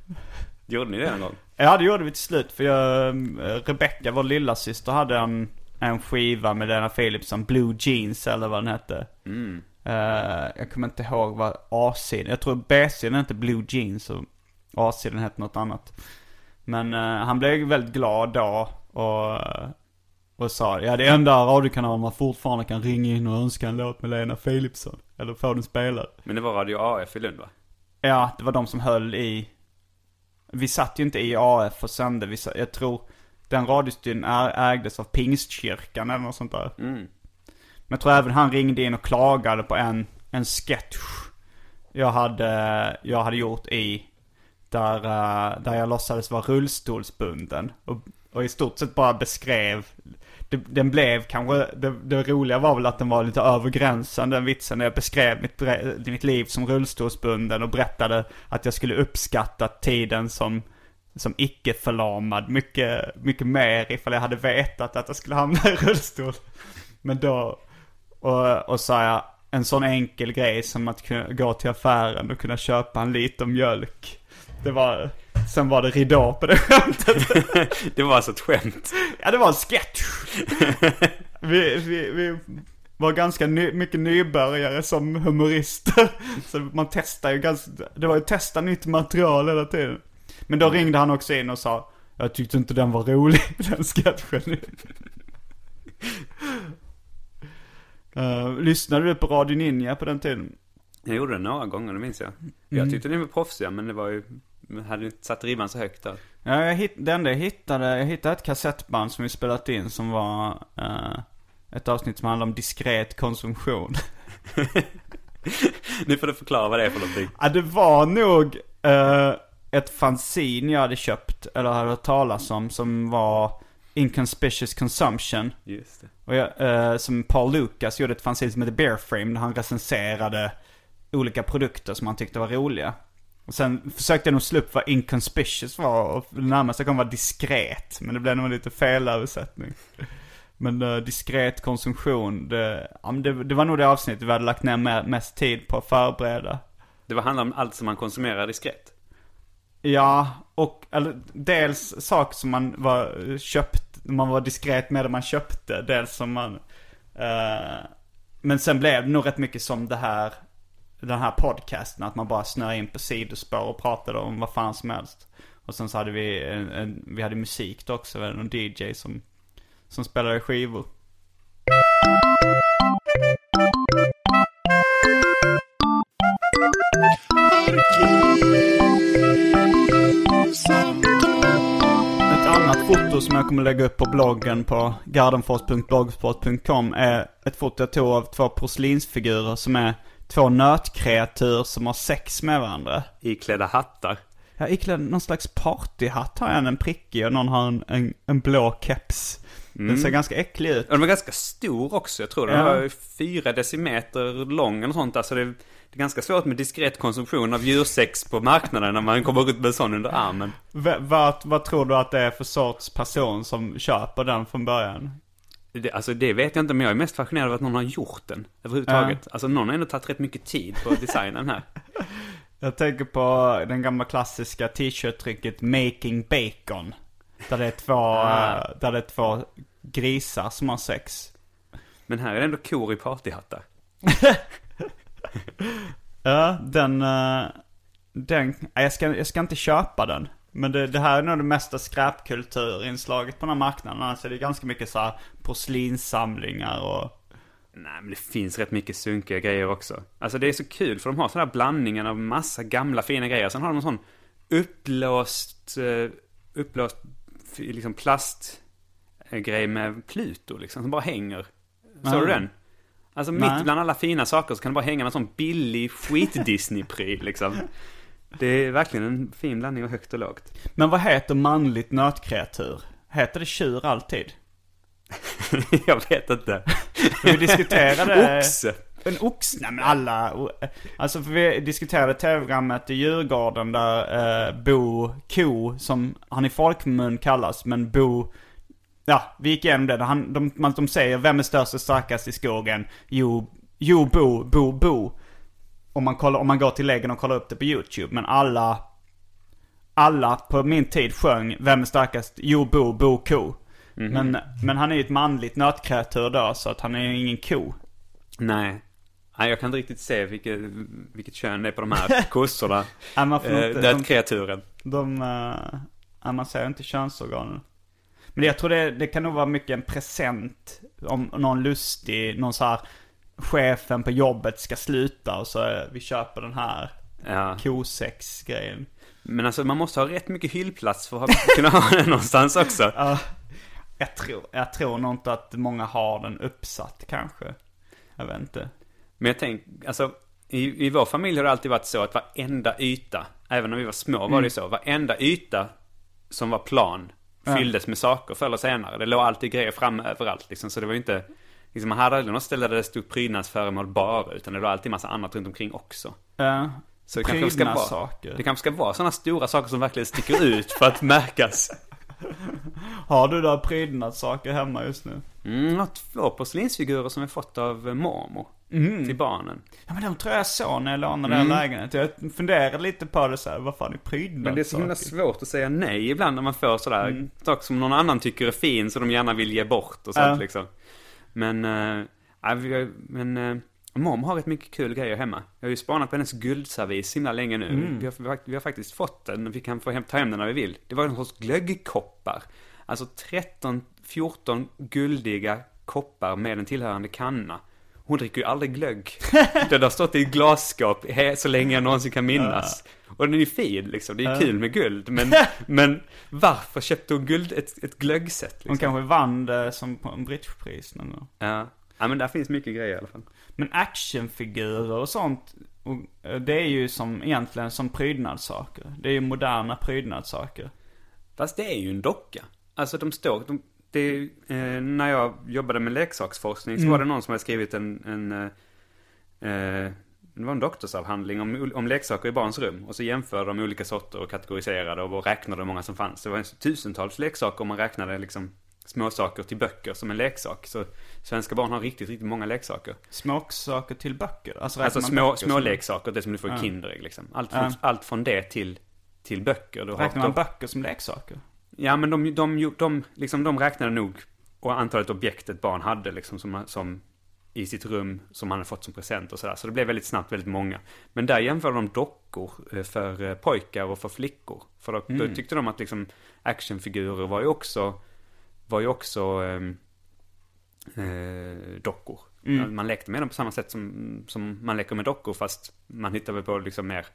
Gjorde ni det en gång? Ja det gjorde vi till slut. För jag, eh, Rebecca, vår lilla syster hade en, en skiva med Lena Philipsson, Blue Jeans eller vad den hette. Mm. Uh, jag kommer inte ihåg vad A-sidan, jag tror B-sidan hette Blue Jeans och A-sidan hette något annat. Men uh, han blev väldigt glad då och, och sa, ja det enda radiokanalen man fortfarande kan ringa in och önska en låt med Lena Philipsson. Eller få den spelad. Men det var Radio AF i Lund va? Ja, det var de som höll i vi satt ju inte i AF och sände. Vi satt, jag tror den radiostudion ägdes av Pingstkyrkan eller något sånt där. Mm. Men jag tror även han ringde in och klagade på en, en sketch jag hade, jag hade gjort i där, uh, där jag låtsades vara rullstolsbunden. Och, och i stort sett bara beskrev det, den blev kanske, det, det, roliga var väl att den var lite över gränsen den vitsen. När jag beskrev mitt, mitt liv som rullstolsbunden och berättade att jag skulle uppskatta tiden som, som icke-förlamad mycket, mycket mer ifall jag hade vetat att jag skulle hamna i rullstol. Men då, och, och sa jag en sån enkel grej som att kunna gå till affären och kunna köpa en liter mjölk. Det var, Sen var det ridå på det skämtet. *laughs* det var alltså ett skämt? Ja, det var en sketch. *laughs* vi, vi, vi var ganska ny, mycket nybörjare som humorister. *laughs* Så man testar ju ganska, det var ju testa nytt material hela tiden. Men då ringde han också in och sa, jag tyckte inte den var rolig, den sketchen. uh, lyssnade du på Radio Ninja på den tiden? Jag gjorde det några gånger, det minns jag. Jag mm. tyckte ni var proffsiga, men det var ju hade inte satt ribban så högt där. Ja, jag hitt, det enda jag hittade, jag hittade ett kassettband som vi spelat in som var uh, ett avsnitt som handlade om diskret konsumtion. *laughs* nu får du förklara vad det är för någonting. Ja, det var nog uh, ett fanzine jag hade köpt, eller hade hört talas om, som var Inconspicuous Consumption. Just det. Och jag, uh, som Paul Lucas gjorde ett fanzine som heter Bear Frame, där han recenserade olika produkter som han tyckte var roliga. Och sen försökte jag nog slå upp vad inconspicuous var och det närmaste kom var diskret. Men det blev nog lite fel översättning. Men uh, diskret konsumtion, det, ja, det, det, var nog det avsnittet vi hade lagt ner mest tid på att förbereda. Det var handlar om allt som man konsumerar diskret? Ja, och eller, dels saker som man var köpt, man var diskret med det man köpte. Dels som man, uh, men sen blev det nog rätt mycket som det här den här podcasten. Att man bara snöade in på sidospår och pratade om vad fan som helst. Och sen så hade vi, en, en, vi hade musik då också, någon DJ som, som spelade skivor. Ett annat foto som jag kommer lägga upp på bloggen på gardenfors.blogspot.com är ett foto jag tog av två porslinsfigurer som är två nötkreatur som har sex med varandra. Iklädda hattar. Ja, iklädda någon slags partyhatt har en, en prickig och någon har en, en, en blå keps. Mm. Den ser ganska äcklig ut. Och den var ganska stor också. Jag tror den ja. var fyra decimeter lång eller sånt. Alltså det, det är ganska svårt med diskret konsumtion av djursex på marknaden när man kommer ut med en sån under armen. V vad, vad tror du att det är för sorts person som köper den från början? Det, alltså det vet jag inte, men jag är mest fascinerad av att någon har gjort den överhuvudtaget. Alltså någon har ändå tagit rätt mycket tid på att designa den här. *laughs* Jag tänker på den gamla klassiska t-shirt-trycket Making Bacon. Där det är två, *laughs* Ah. eh, där det är två grisar som har sex. Men här är det ändå kor i partyhattar. *laughs* Ja, den, eh, den, jag ska, jag ska inte köpa den. Men det, det här är nog det mesta skräpkulturinslaget på den här marknaden. Annars är det ganska mycket så här porslinssamlingar och... Nej, men det finns rätt mycket sunkiga grejer också. Alltså det är så kul för de har sådana här blandningen av massa gamla fina grejer. Sen har de en sån uppblåst, eh, uppblåst liksom plastgrej med Pluto liksom som bara hänger. Såg du den? Alltså Nej. mitt bland alla fina saker så kan det bara hänga en sån billig skit-Disney-pryl liksom. Det är verkligen en fin blandning av högt och lågt. Men vad heter manligt nötkreatur? Heter det tjur alltid? *laughs* Jag vet inte. Vi diskuterade... Oxe. En ox? Nej men alla. Alltså för vi diskuterade tv-programmet i Djurgården där eh, Bo Ko, som han i folkmun kallas, men Bo... Ja, vi gick igenom det. Han, de, de säger vem är störst och starkast i skogen? Jo, jo Bo, Bo, Bo. Om man, kollar, om man går till läggen och kollar upp det på YouTube. Men alla, alla på min tid sjöng Vem är starkast? Jo, Bo, Bo, Ko. Men, men han är ju ett manligt nötkreatur då, så att han är ju ingen ko. Nej. Nej, jag kan inte riktigt se vilket, vilket kön det är på de här *laughs* kossorna. Nej, man får eh, inte, den de, de, ja, man ser inte könsorganen. Men jag tror det, det kan nog vara mycket en present. Om någon lustig, någon så här chefen på jobbet ska sluta och så vi köper den här Ja. kosex-grejen. Men alltså man måste ha rätt mycket hyllplats för att *laughs* kunna ha den någonstans också. Ja, jag, tror, jag tror nog inte att många har den uppsatt kanske. Jag vet inte. Men jag tänker, alltså i, i vår familj har det alltid varit så att varenda yta, även när vi var små var det ju så, varenda yta som var plan fylldes med saker förr eller senare. Det låg alltid grejer framme överallt liksom, så det var ju inte, liksom, man hade aldrig något ställe där det stod prydnadsföremål bara, utan det var alltid massa annat runt omkring också. Uh, Så det kanske ska vara, Prydnadssaker. det kanske ska vara sådana stora saker som verkligen sticker ut för att märkas. *laughs* Har du då prydnadssaker hemma just nu? Mm, jag har två porslinsfigurer som jag fått av eh, mormor. Till barnen. Ja men de tror jag såg när jag lånade den lägenheten. Jag funderade lite på det så här, vad fan är prydnadssaker? Men det är så himla svårt att säga nej ibland när man får sådär saker som någon annan tycker är fin så de gärna vill ge bort och sånt Ja. liksom. Men, äh, ja, vi men äh, Mom har rätt mycket kul grejer hemma. Jag har ju spanat på hennes guldservis himla länge nu. Vi, har, vi, har, vi har faktiskt fått den, vi kan få hem, ta hem den när vi vill. Det var en sorts glöggkoppar. Alltså 13, 14 guldiga koppar med en tillhörande kanna. Hon dricker ju aldrig glögg. Den har stått i ett glasskåp så länge jag någonsin kan minnas. Och den är ju fin liksom, det är ju kul med guld. Men, *laughs* men varför köpte hon guld, ett, ett glöggset liksom? Hon kanske vann det som på en bridgepris. Ja. ja, men där finns mycket grejer i alla fall. Men actionfigurer och sånt, och, eh, det är ju som egentligen som prydnadssaker. Det är ju moderna prydnadssaker. Fast det är ju en docka. Alltså de står, de, det, eh, när jag jobbade med leksaksforskning så var det någon som hade skrivit en, en eh, eh, det var en doktorsavhandling om, om leksaker i barns rum. Och så jämförde de olika sorter och kategoriserade och räknade hur många som fanns. Det var tusentals leksaker om man räknade liksom småsaker till böcker som en leksak. Så svenska barn har riktigt, riktigt många leksaker. Småsaker till böcker. Alltså, Alltså små, små som- leksaker, det som du får i Kinderägg liksom. Allt från, Ja. allt från det till, till böcker. Du Räknar man böcker som leksaker? Ja, men de, de, de, liksom, de räknade nog och antalet objekt ett barn hade liksom som, som i sitt rum som han hade fått som present och sådär. Så det blev väldigt snabbt väldigt många. Men där jämförde de dockor eh, för eh, pojkar och för flickor. För då, då tyckte de att liksom actionfigurer var ju också, var ju också ehm, eh, dockor. Man lekte med dem på samma sätt som, som man leker med dockor fast man hittar väl på liksom mer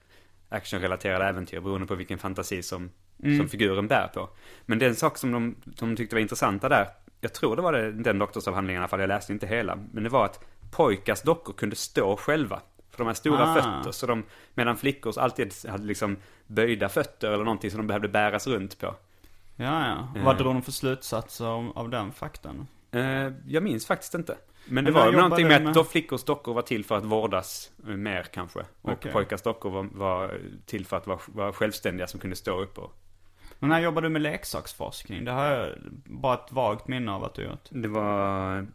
actionrelaterade äventyr beroende på vilken fantasi som, som figuren bär på. Men den sak som de, de tyckte var intressanta där, jag tror det var det, den doktorsavhandlingen i alla fall, jag läste inte hela, men det var att pojkars dockor kunde stå själva. För de har stora Ah. fötter, så de, medan flickors alltid hade liksom böjda fötter eller någonting som de behövde bäras runt på. Ja, ja. Eh. Vad drog de för slutsatser av, den faktan? Eh, jag minns faktiskt inte. Men det Men var någonting med, med- att då flickors dockor var till för att vårdas eh, mer kanske. Och Okej. pojkars dockor var, var till för att vara, vara självständiga som kunde stå upp och... Men när jobbade du med leksaksforskning? Det har jag bara ett vagt minne av att du gjort. Det var,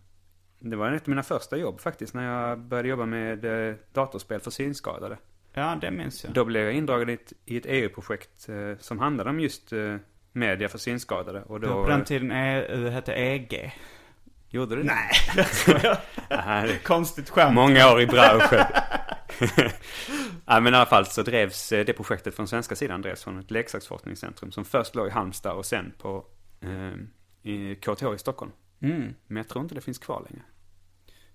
det var ett av mina första jobb faktiskt, när jag började jobba med eh, datorspel för synskadade. Ja, det minns jag. Då blev jag indragen i ett, i ett EU-projekt eh, som handlade om just eh, media för synskadade. Och Det då var på den tiden e, hette EG. gjorde det Nej, *laughs* det? Nej, konstigt skämt. Många år i branschen. *laughs* ja, men i alla fall så drevs eh, det projektet från svenska sidan drevs från ett leksaksforskningscentrum som först låg i Halmstad och sen på eh, i KTH i Stockholm. Mm. Men jag tror inte det finns kvar längre.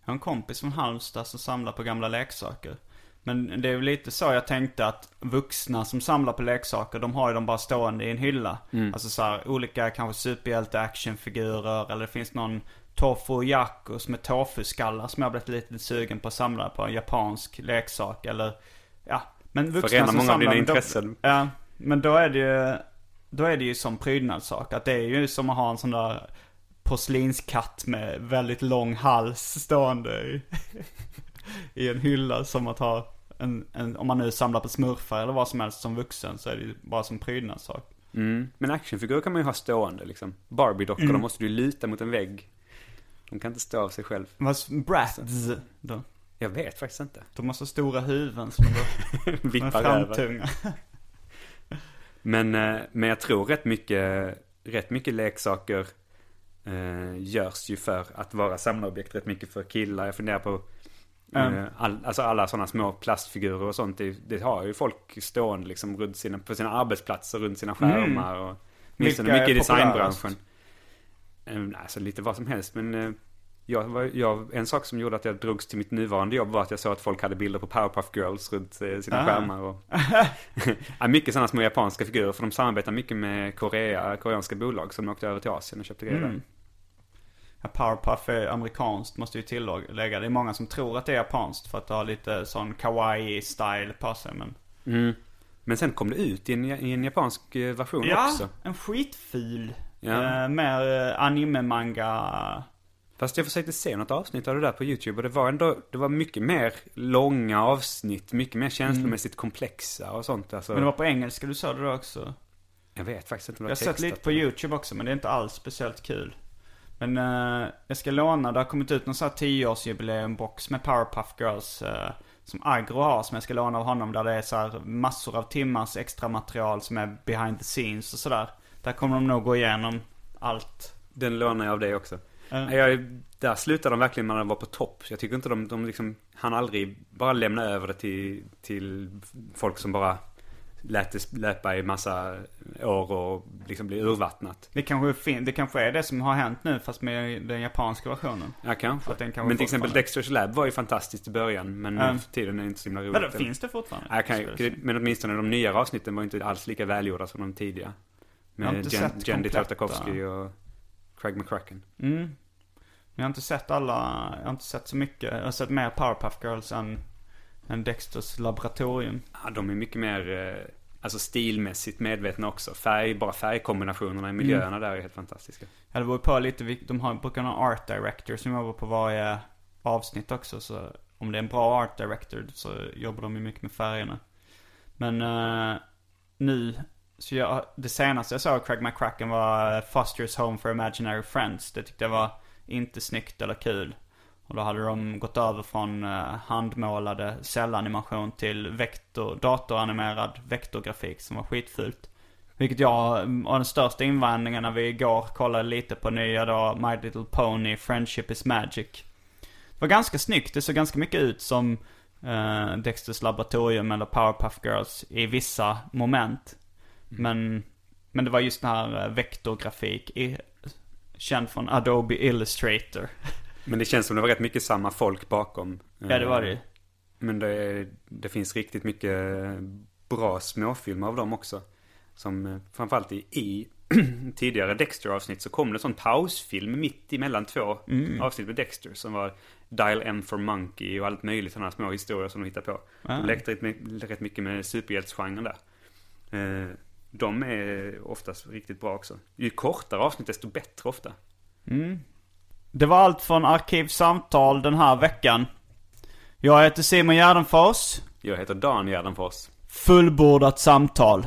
Jag har en kompis från Halmstad som samlar på gamla leksaker. Men det är väl lite så jag tänkte att vuxna som samlar på leksaker, de har ju dem bara stående i en hylla. Alltså så här, olika kanske superhjälte actionfigurer eller det finns någon Tofu och Jakos med tofu-skallar som jag har blivit lite sugen på att samla på. En japansk leksak eller, ja. Men vuxna Förena som många av dina intressen. Ja, men då är det ju, då är det ju som prydnadssak. Att det är ju som att ha en sån där porslinskatt med väldigt lång hals stående i, *laughs* i en hylla. Som att ha en, en, om man nu samlar på smurfar eller vad som helst som vuxen så är det ju bara som prydnadssak. Mm. Men actionfigurer kan man ju ha stående liksom. Barbie-dockor, Mm. de måste du luta mot en vägg. De kan inte stå av sig själv. Vad, Bratz då? Jag vet faktiskt inte. De har så stora huvuden som de *laughs* Vippar över. *laughs* Men, eh, men jag tror rätt mycket, rätt mycket leksaker eh, görs ju för att vara samlarobjekt. Rätt mycket för killar. Jag funderar på Mm. eh, all, alltså alla sådana små plastfigurer och sånt. Det, det har ju folk stående liksom runt sina, på sina arbetsplatser, runt sina skärmar. Och, åtminstone mycket i designbranschen. Eh, alltså lite vad som helst. Men jag, jag, en sak som gjorde att jag drogs till mitt nuvarande jobb var att jag såg att folk hade bilder på Powerpuff Girls runt eh, sina Ah. skärmar. Och, *laughs* ja, mycket sådana små japanska figurer. För de samarbetar mycket med Korea, koreanska bolag som åkte över till Asien och köpte grejer där. Mm. Ja, Powerpuff är amerikanskt måste ju tillägga. Det är många som tror att det är japanskt för att det har lite sån kawaii-style på sig men... Mm. Men sen kom det ut i en, i en japansk eh, version Ja, också. en skitful. Ja. Eh, mer eh, anime-manga. Fast jag försökte se något avsnitt av det där på YouTube och det var ändå, det var mycket mer långa avsnitt, mycket mer känslomässigt komplexa och sånt. Alltså, Men det var på engelska du sa det då också. Jag vet faktiskt inte om Jag det har var sett lite på eller- YouTube också men det är inte alls speciellt kul. Men eh, jag ska låna, det har kommit ut någon sån här 10-årsjubileumbox med Powerpuff Girls. eh, som Agro har som jag ska låna av honom. Där det är så här massor av timmars extra material som är behind the scenes och sådär. Där kommer de nog gå igenom allt. Den lånar jag av dig också. Eh, Jag, där slutade de verkligen när de var på topp. Jag tycker inte de, de liksom, han aldrig bara lämna över det till, till folk som bara lät det löpa i massa år och liksom bli urvattnat. Det kanske, fin- det kanske är det som har hänt nu fast med den japanska versionen. Ja, kanske. Att den kanske men till exempel Dexter's Lab var ju fantastiskt i början. Men nu för tiden är det inte så himla roligt. Men finns det fortfarande? Ja, kan, men åtminstone de nyare avsnitten var inte alls lika välgjorda som de tidiga. Med Jen. Tartakovsky och Craig McCracken. Mm. Jag har inte sett alla, jag har inte sett så mycket. Jag har sett mer Powerpuff Girls än, än Dexters laboratorium. Ja, de är mycket mer, eh, alltså stilmässigt medvetna också. Färg, bara färgkombinationerna i miljöerna där är helt fantastiska. Ja, det beror på lite, de har, brukar ha art director som jobbar på varje avsnitt också. Så om det är en bra art director så jobbar de ju mycket med färgerna. Men eh, nu, så jag, det senaste jag såg av Craig McCracken var eh, Foster's Home for Imaginary Friends. Det tyckte jag var inte snyggt eller kul. Och då hade de gått över från eh, handmålade cellanimation till vektor, datoranimerad vektorgrafik som var skitfult. Vilket jag, mm, och den största invändningen när vi igår kollade lite på nya då My Little Pony, Friendship is Magic. Det var ganska snyggt, det såg ganska mycket ut som eh, Dexters laboratorium eller Powerpuff Girls i vissa moment. Men, men det var just den här eh, vektorgrafik, i, känd från Adobe Illustrator. *laughs* Men det känns som det var rätt mycket samma folk bakom. Ja det var det ju. Men det, det finns riktigt mycket bra småfilmer av dem också. Som eh, framförallt i, i *clears throat* tidigare Dexter-avsnitt så kom det en sån pausfilm mitt emellan två Mm. avsnitt med Dexter. Som var Dial M for Monkey och allt möjligt sådana små historier som de hittar på. Ah. De lekte rätt, rätt mycket med superhjältsgenren där. Eh, De är oftast riktigt bra också. Ju kortare avsnitt desto bättre ofta. Det var allt från Arkivsamtal den här veckan. Jag heter Simon Gärdenfors. Jag heter Dan Gärdenfors. Fullbordat samtal.